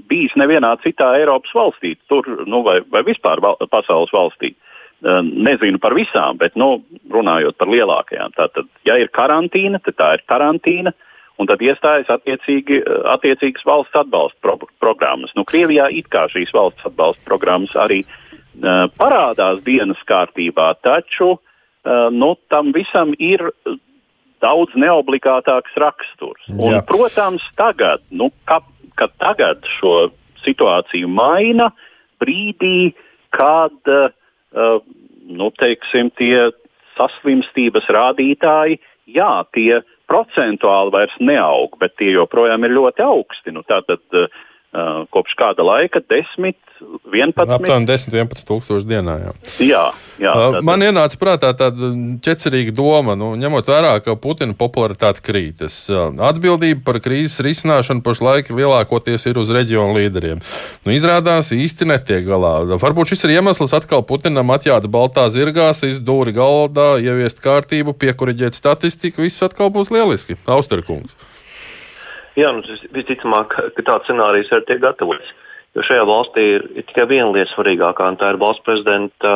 bijis nevienā citā Eiropas valstī, tur, nu, vai, vai vispār val pasaules valstī. Nezinu par visām, bet nu, runājot par lielākajām. Tātad, ja ir karantīna, tad tā ir karantīna, un tad iestājas attiecīgi, attiecīgas valsts atbalsta pro programmas. Nu, Krievijā it kā šīs valsts atbalsta programmas arī uh, parādās dienas kārtībā, taču uh, nu, tam visam ir daudz neobligātāks raksturs. Un, protams, tagad, nu, ka, kad tagad šo situāciju maina brīdī, kad uh, nu, teiksim, tie saslimstības rādītāji, jā, tie procentuāli vairs neaug, bet tie joprojām ir ļoti augsti. Nu, tātad, uh, kopš kāda laika, 10, 11. Aptuveni 10, 11 tūkstoši dienā. Jā. Jā, jā, tad... Man ienāca prātā tāda ķecerīga doma, nu, ņemot vērā, ka Putina popularitāte krītas. Atbildība par krīzes risināšanu pašlaik lielākoties ir uz reģionu līderiem. Nu, izrādās īsti netiek galā. Varbūt šis ir iemesls atkal Putinam atjāta baltā zirgā, izdūri galdā, ieviest kārtību, piekuriģēt statistiku. Viss atkal būs lieliski. Austerkungs. Jā, nu, visticamāk, ka tāds scenārijs ir tiek gatavots. Jo šajā valstī ir, ir tikai viena lieta svarīgākā, un tā ir valsts prezidenta,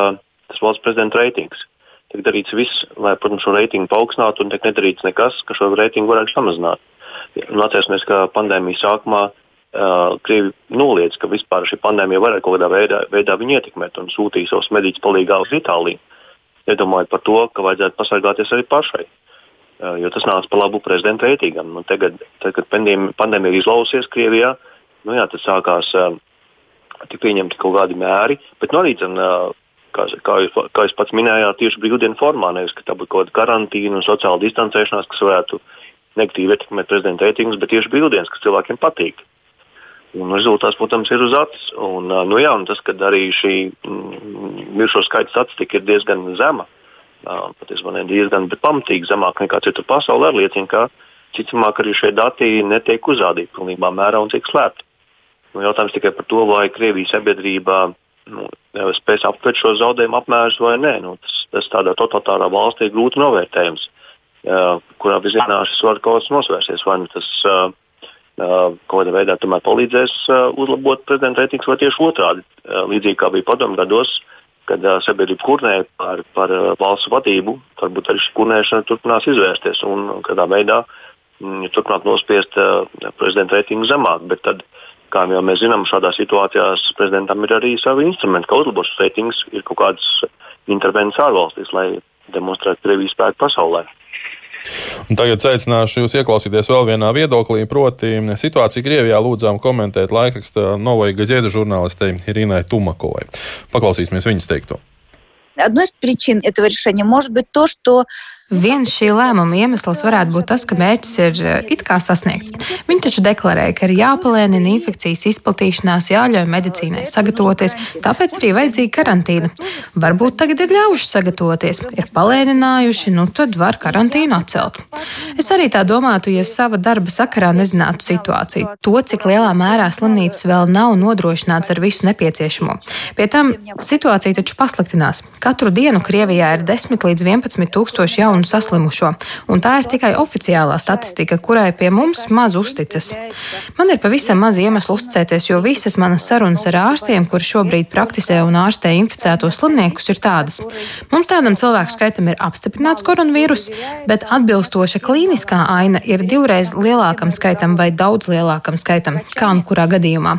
tas valsts prezidenta reitings. Tiek darīts viss, lai protams, šo reitingu paaugstinātu, un tiek nedarīts nekas, ka šo reitingu varētu samazināt. Un atcerēsimies, ka pandēmijas sākumā uh, Krievi noliedz, ka vispār šī pandēmija varētu kaut kādā veidā, veidā viņu ietekmēt un sūtīja savus medītus palīgā uz Itāliju. Iedomājot par to, ka vajadzētu pasargāties arī pašai. Uh, jo tas nāca par labu prezidenta reitingam. Nu, tagad, tad, kad pandēmija, ir izlausies Krievijā, nu, jā, tad sākās uh, tik pieņemti kaut kādi mēri, bet nu, arī, zin, uh, kā, kā, jūs, kā jūs pats minējāt, tieši brīvdienu formā, nevis ka tā būtu kaut kāda karantīna un sociāla distancēšanās, kas varētu negatīvi ietekmēt prezidenta reitingus, bet tieši brīvdienas, kas cilvēkiem patīk. Un rezultāts, protams, ir uz acis. Un, nu, jā, un tas, ka arī šī mm, mirušo skaita statistika ir diezgan zema, uh, patiesībā ne diezgan pamatīgi zemāk nekā citur pasaulē, liecina, ka ticamāk arī šie dati netiek uzrādīti pilnībā mērā un tiek slēpti. Nu, jautājums tikai par to, vai Krievijas sabiedrība nu, spēs aptvert šo zaudējumu apmērus vai nē. Nu, tas, tas tādā totalitārā valstī ir grūti novērtējams, uh, kurā virzienā šis var kaut kas nosvērsties. Vai nu tas uh, uh, kaut kādā veidā palīdzēs uh, uzlabot prezidenta reitingus, vai tieši otrādi, uh, līdzīgi kā bija padomu gados. Uh, kad uh, sabiedrība kurnē par, par uh, valsts vadību, varbūt arī šī kurnēšana turpinās izvērsties un kādā veidā mm, turpināt nospiest uh, prezidenta reitingu zemāk. Bet tad, kā jau mēs zinām, šādās situācijās prezidentam ir arī savi instrumenti, kā uzlabot šos reitingus, ir kaut kādas intervences ārvalstīs, lai demonstrētu Krievijas spēku pasaulē. Un tagad aicināšu jūs ieklausīties vēl vienā viedoklī, proti, situāciju Krievijā lūdzām komentēt laikraksta Novoja Gazeta žurnālistei Irinai Tumakovai. Paklausīsimies viņas teikto. Одной из причин этого решения может быть то, что Viens šī lēmuma iemesls varētu būt tas, ka mērķis ir eh, it kā sasniegts. Viņi taču deklarēja, ka ir jāpalēnina infekcijas izplatīšanās, jāļauj medicīnai sagatavoties, tāpēc arī vajadzīga karantīna. Varbūt tagad ir ļaujuši sagatavoties, ir palēninājuši, nu tad var karantīnu atcelt. Es arī tā domātu, ja sava darba sakarā nezinātu situāciju, to, cik lielā mērā slimnīcas vēl nav nodrošināts ar visu nepieciešamo. Pie tam situācija taču pasliktinās. Katru dienu Krievijā ir 10 līdz 11 tūkstoši jaunu jaunu saslimušo, un tā ir tikai oficiālā statistika, kurai pie mums maz uzticas. Man ir pavisam maz iemeslu uzticēties, jo visas manas sarunas ar ārstiem, kuri šobrīd praktizē un ārstē inficētos slimniekus, ir tādas. Mums tādam cilvēku skaitam ir apstiprināts koronavīrus, bet atbilstoša klīniskā aina ir divreiz lielākam skaitam vai daudz lielākam skaitam, kā nu kurā gadījumā.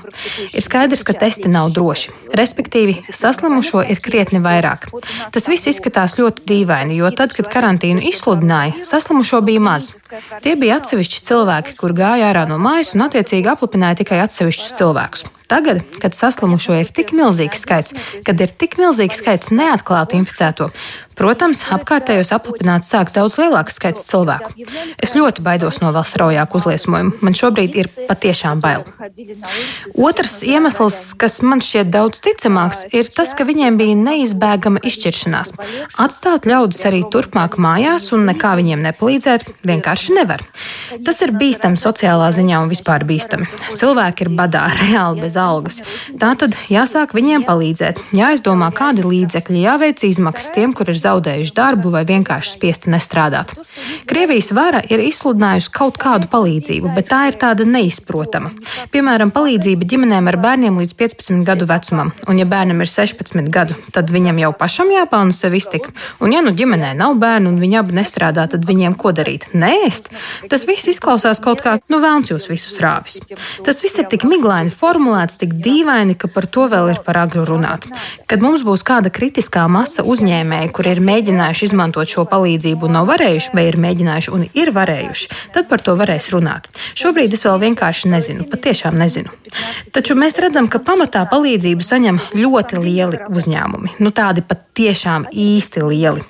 Ir skaidrs, ka testi nav droši. Respektīvi, saslimušo ir krietni vairāk. Tas viss izskatās ļoti dīvaini, jo tad, kad karantīna karantīnu izsludināja, saslimušo bija maz. Tie bija atsevišķi cilvēki, kur gāja ārā no mājas un attiecīgi aplipināja tikai atsevišķus cilvēkus. Tagad, kad saslimušo ir tik milzīgs skaits, kad ir tik milzīgs skaits neatklātu inficēto, protams, apkārtējos aplipināt sāks daudz lielāks skaits cilvēku. Es ļoti baidos no vēl straujāku uzliesmojumu. Man šobrīd ir patiešām bail. Otrs iemesls, kas man šķiet daudz ticamāks, ir tas, ka viņiem bija neizbēgama izšķiršanās. Atstāt ļaudis arī turpmāk mājās un nekā viņiem nepalīdzēt vienkārši nevar. Tas ir bīstami sociālā ziņā un vispār bīstami. Cilvēki ir badā, reāli bez algas. Tā tad jāsāk viņiem palīdzēt, jāizdomā, kādi līdzekļi, jāveic izmaksas tiem, kur ir zaudējuši darbu vai vienkārši spiesti nestrādāt. Krievijas vara ir izsludinājusi kaut kādu palīdzību, bet tā ir tāda neizprotama. Piemēram, palīdzība ģimenēm ar bērniem līdz 15 gadu vecumam, un ja bērnam ir 16 gadu, tad viņam jau pašam jāpelna sev iztika. Un ja nu ģimenē nav bērnu un viņi abi nestrādā, tad viņiem ko darīt? Nēst. Tas viss izklausās kaut kā, nu, vēlns jūs visus rāvis. Tas viss ir tik miglaini formulēts, tik dīvaini, ka par to vēl ir par agru runāt. Kad mums būs kāda kritiskā masa uzņēmēji, kuri ir mēģinājuši izmantot šo palīdzību un nav varējuši, vai ir mēģinājuši un ir varējuši, tad par to varēs runāt. Šobrīd es vēl vienkārši nezinu, patiešām nezinu. Taču mēs redzam, ka pamatā palīdzību saņem ļoti lieli uzņēmumi. Nu, tādi pat tiešām īsti lieli.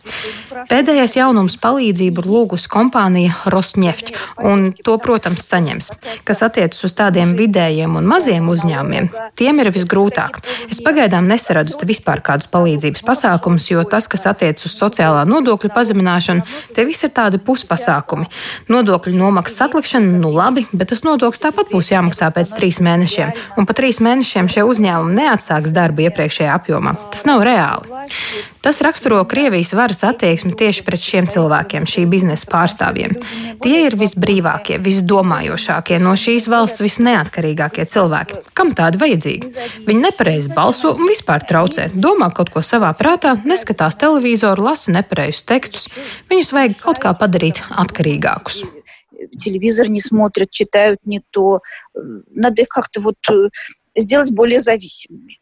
Pēdējais jaunums palīdzību ir lūgusi kompānija Rosneft, un to, protams, saņems. Kas attiecas uz tādiem vidējiem un maziem uzņēmumiem, tiem ir visgrūtāk. Es pagaidām nesaredzu te vispār kādus palīdzības pasākumus, jo tas, kas attiecas uz sociālā nodokļa pazemināšanu, te viss ir tādi puspasākumi. Nodokļu nomaksas atlikšana, nu labi, bet tas nodoklis tāpat būs jāmaksā pēc trīs mēnešiem, un pa trīs mēnešiem šie uzņēmumi neatsāks darbu iepriekšējā apjomā. Tas nav reāli. Tas raksturo Krievijas varas attieksmi tieši pret šiem cilvēkiem, šī biznesa pārstāvjiem. Tie ir visbrīvākie, visdomājošākie, no šīs valsts visneatkarīgākie cilvēki. Kam tādi vajadzīgi? Viņi nepareizi balso un vispār traucē, domā kaut ko savā prātā, neskatās televizoru, lasa nepareizus tekstus. Viņus vajag kaut kā padarīt atkarīgākus телевизор не смотрят, читают не то. Надо их как-то вот сделать более зависимыми.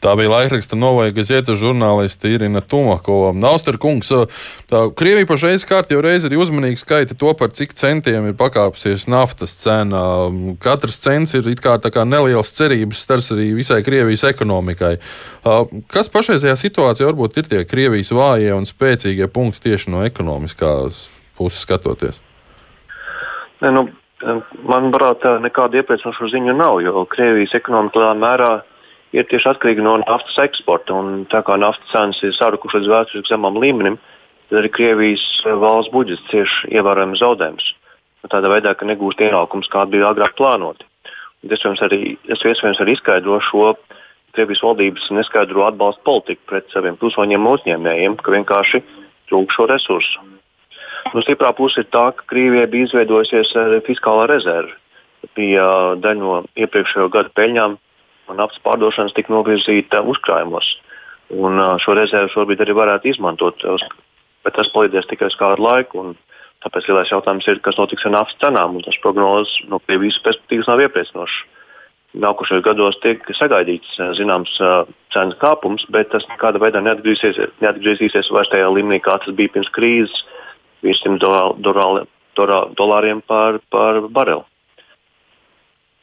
Tā bija laikraksta Novaja Gazeta žurnāliste Irina Tumakova. Austerkungs, tā Krievija pašreiz kārtībā reizi ir uzmanīgi skaita to, par cik centiem ir pakāpsies naftas cena. Katrs cents ir kā, kā neliels cerības stars arī visai Krievijas ekonomikai. Kas pašreizajā situācijā varbūt ir tie Krievijas vājie un spēcīgie punkti tieši no ekonomiskās puses skatoties? Ne, nu, manuprāt, nekāda iepriecinoša ziņa nav, jo Krievijas ekonomika lielā mērā ir tieši atkarīga no naftas eksporta. Un tā kā naftas cenas ir sarukušas līdz vēsturiski zemam līmenim, tad arī Krievijas eh, valsts budžets cieši ievērojams zaudējums. Tādā veidā, ka negūst ienākumus, kādi bija agrāk plānoti. Un tas arī, iespējams arī izskaidro šo Krievijas valdības neskaidro atbalstu politiku pret saviem pilsoņiem un uzņēmējiem, ka vienkārši trūkst šo resursu. Nu, stiprā puse ir tā, ka Krievijai bija izveidojusies eh, fiskālā rezerve. Bija daļa no iepriekšējo gadu peļņām, un naftas pārdošanas tika novirzīta uzkrājumos. Un šo rezervu šobrīd arī varētu izmantot, bet tas palīdzēs tikai uz kādu laiku. Tāpēc lielais jautājums ir, kas notiks ar naftas cenām. Tas prognozes no Krievijas perspektīvas nav iepriecinošs. Nākošajos gados tiek sagaidīts zināms cenu kāpums, bet tas nekādā veidā neatgriezīsies, neatgriezīsies vairs tajā līmenī, kā tas bija pirms krīzes, virs 100 dolāriem par, par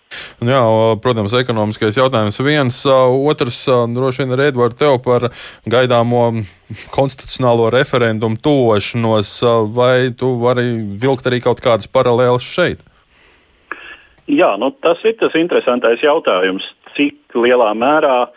bareli. Jā, protams, ekonomiskais jautājums viens. Otrs, droši vien, ir Edvards, tev par gaidāmo konstitucionālo referendumu tošanos. Vai tu vari vilkt arī kaut kādas paralēlas šeit? Jā, nu, tas ir tas interesantais jautājums. Cik lielā mērā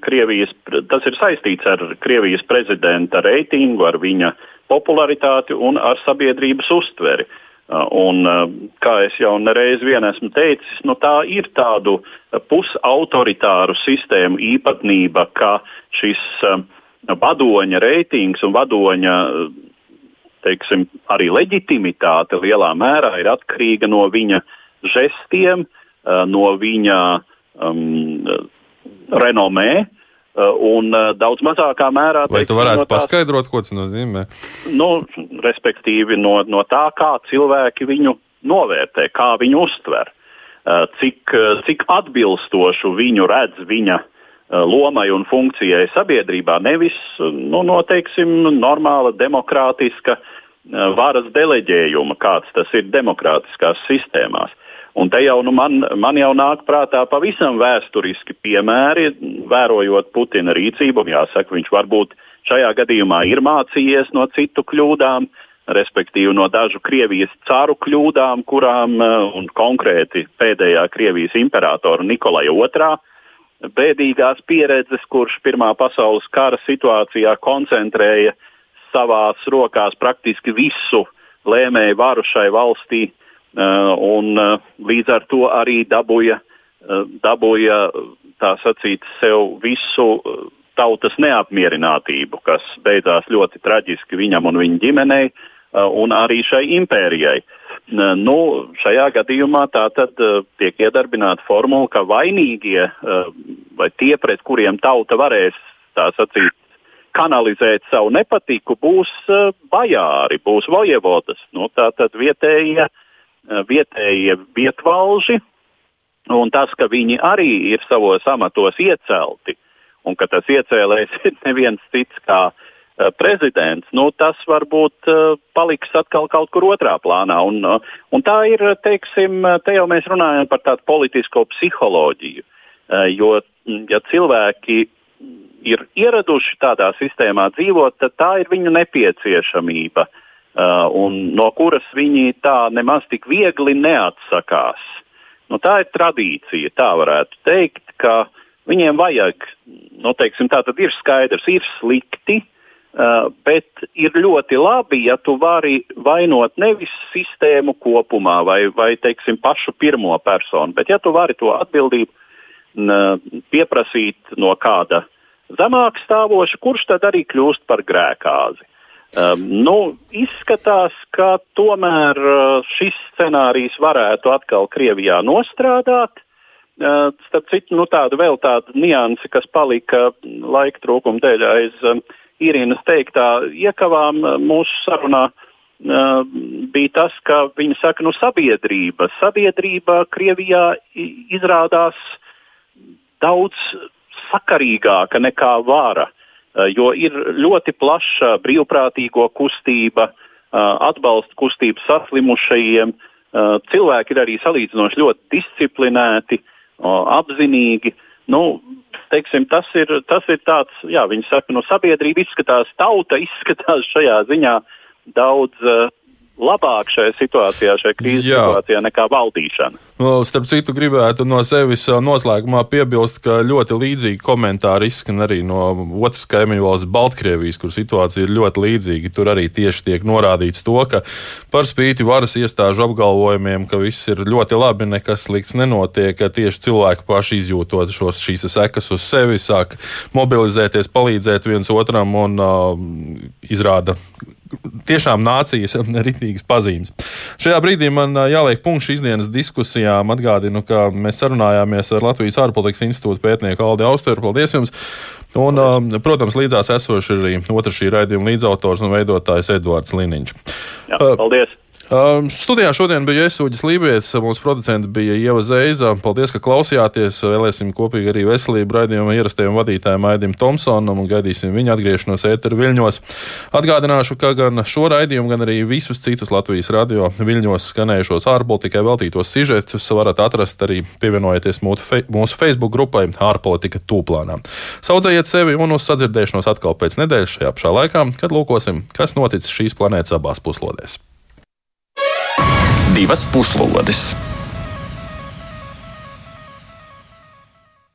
Krievijas, tas ir saistīts ar Krievijas prezidenta reitingu, ar viņa popularitāti un ar sabiedrības uztveri. Uh, un, uh, kā jau nereiz vien esmu teicis, nu, tā ir tādu pusautoritāru sistēmu īpatnība, ka šis uh, vadoņa reitings un vadoņa teiksim, arī leģitimitāte lielā mērā ir atkarīga no viņa žestiem, no viņa um, renomē, Uh, un uh, daudz mazākā mērā. Vai tu varētu no tās, paskaidrot, ko tas nozīmē? Nu, respektīvi, no, no tā, kā cilvēki viņu novērtē, kā viņu uztver, uh, cik, cik atbilstošu viņu redz viņa lomai un funkcijai sabiedrībā, nevis nu, no teiksim, normāla demokrātiska varas deleģējuma, kāds tas ir demokrātiskās sistēmās. Un te jau nu, man, man jau nāk prātā pavisam vēsturiski piemēri, vērojot Putina rīcību. Jāsaka, viņš varbūt šajā gadījumā ir mācījies no citu kļūdām, respektīvi no dažu Krievijas caru kļūdām, kurām un konkrēti pēdējā Krievijas imperatora Nikolaja II bēdīgās pieredzes, kurš Pirmā pasaules kara situācijā koncentrēja savās rokās praktiski visu lēmēju varu šai valstī, un līdz ar to arī dabūja, dabūja tā sacīt, sev visu tautas neapmierinātību, kas beidzās ļoti traģiski viņam un viņa ģimenei, un arī šai impērijai. Nu, šajā gadījumā tā tad tiek iedarbināta formula, ka vainīgie vai tie, pret kuriem tauta varēs tā sacīt, kanalizēt savu nepatiku, būs bajāri, būs vojevodas. Nu, tā tad vietējie, vietējie vietvalži, un tas, ka viņi arī ir savos amatos iecelti, uh, un ka tas iecēlējs ir neviens cits kā uh, prezidents, nu, tas varbūt uh, paliks atkal kaut kur otrā plānā. Un, uh, un tā ir, teiksim, te jau mēs runājam par tādu politisko psiholoģiju. Jo, ja cilvēki ir ieraduši tādā sistēmā dzīvot, tad tā ir viņu nepieciešamība, un no kuras viņi tā nemaz tik viegli neatsakās. Nu, tā ir tradīcija, tā varētu teikt, ka viņiem vajag nu, teiksim, tā tad ir skaidrs, ir slikti. Uh, bet ir ļoti labi, ja tu vari vainot nevis sistēmu kopumā vai, vai teiksim, pašu pirmo personu, bet ja tu vari to atbildību uh, pieprasīt no kāda zemāk stāvoša, kurš tad arī kļūst par grēkāzi. Um, nu, izskatās, ka tomēr uh, šis scenārijs varētu atkal Krievijā nostrādāt. Starp citu, nu, tāda vēl tāda nianse, kas palika laika trūkuma dēļ aiz um, Irīnas teiktā iekavām mūsu sarunā, uh, bija tas, ka viņa saka, nu, sabiedrība. Sabiedrība Krievijā izrādās daudz sakarīgāka nekā vara, uh, jo ir ļoti plaša brīvprātīgo kustība, uh, atbalsta kustība saslimušajiem. Cilvēki ir arī salīdzinoši ļoti disciplinēti, apzinīgi. Nu, teiksim, tas, ir, tas ir tāds, jā, viņi saka, no sabiedrība izskatās, tauta izskatās šajā ziņā daudz uh, labāk šajā situācijā, šajā krīzes Jā. situācijā nekā valdīšana. No, starp citu, gribētu no sevis noslēgumā piebilst, ka ļoti līdzīgi komentāri izskan arī no otras kaimiņu valsts Baltkrievijas, kur situācija ir ļoti līdzīga. Tur arī tieši tiek norādīts to, ka par spīti varas iestāžu apgalvojumiem, ka viss ir ļoti labi, nekas slikts nenotiek, ka tieši cilvēki paši izjūtot šos, šīs sekas uz sevi, sāk mobilizēties, palīdzēt viens otram un uh, izrāda tiešām nācijas ritīgas pazīmes. Šajā brīdī man jāliek punkts šīs dienas diskusijām. Atgādinu, ka mēs sarunājāmies ar Latvijas ārpolitikas institūta pētnieku Aldi Austeru. Paldies jums! Un, protams, līdzās esošs arī otrs šī raidījuma līdzautors un veidotājs Edvards Liniņš. Jā, paldies! Um, studijā šodien bija Iesūģis Lībijams, mūsu producents bija Ieva Zeiza. Paldies, ka klausījāties. Vēlēsim kopīgi arī veselību raidījuma ierastajam vadītājam Aidim Tomsonam un gaidīsim viņa atgriešanos ēteru viļņos. Atgādināšu, ka gan šo raidījumu, gan arī visus citus Latvijas radio viļņos skanējušos ārpolitikai veltītos sižetus varat atrast arī pievienojoties mūsu Facebook grupai ārpolitika tūplānā. Saudzējiet sevi un uz sadzirdēšanos atkal pēc nedēļas šajā pašā laikā, kad lūkosim, kas noticis šīs planētas abās puslodēs divas puslodes.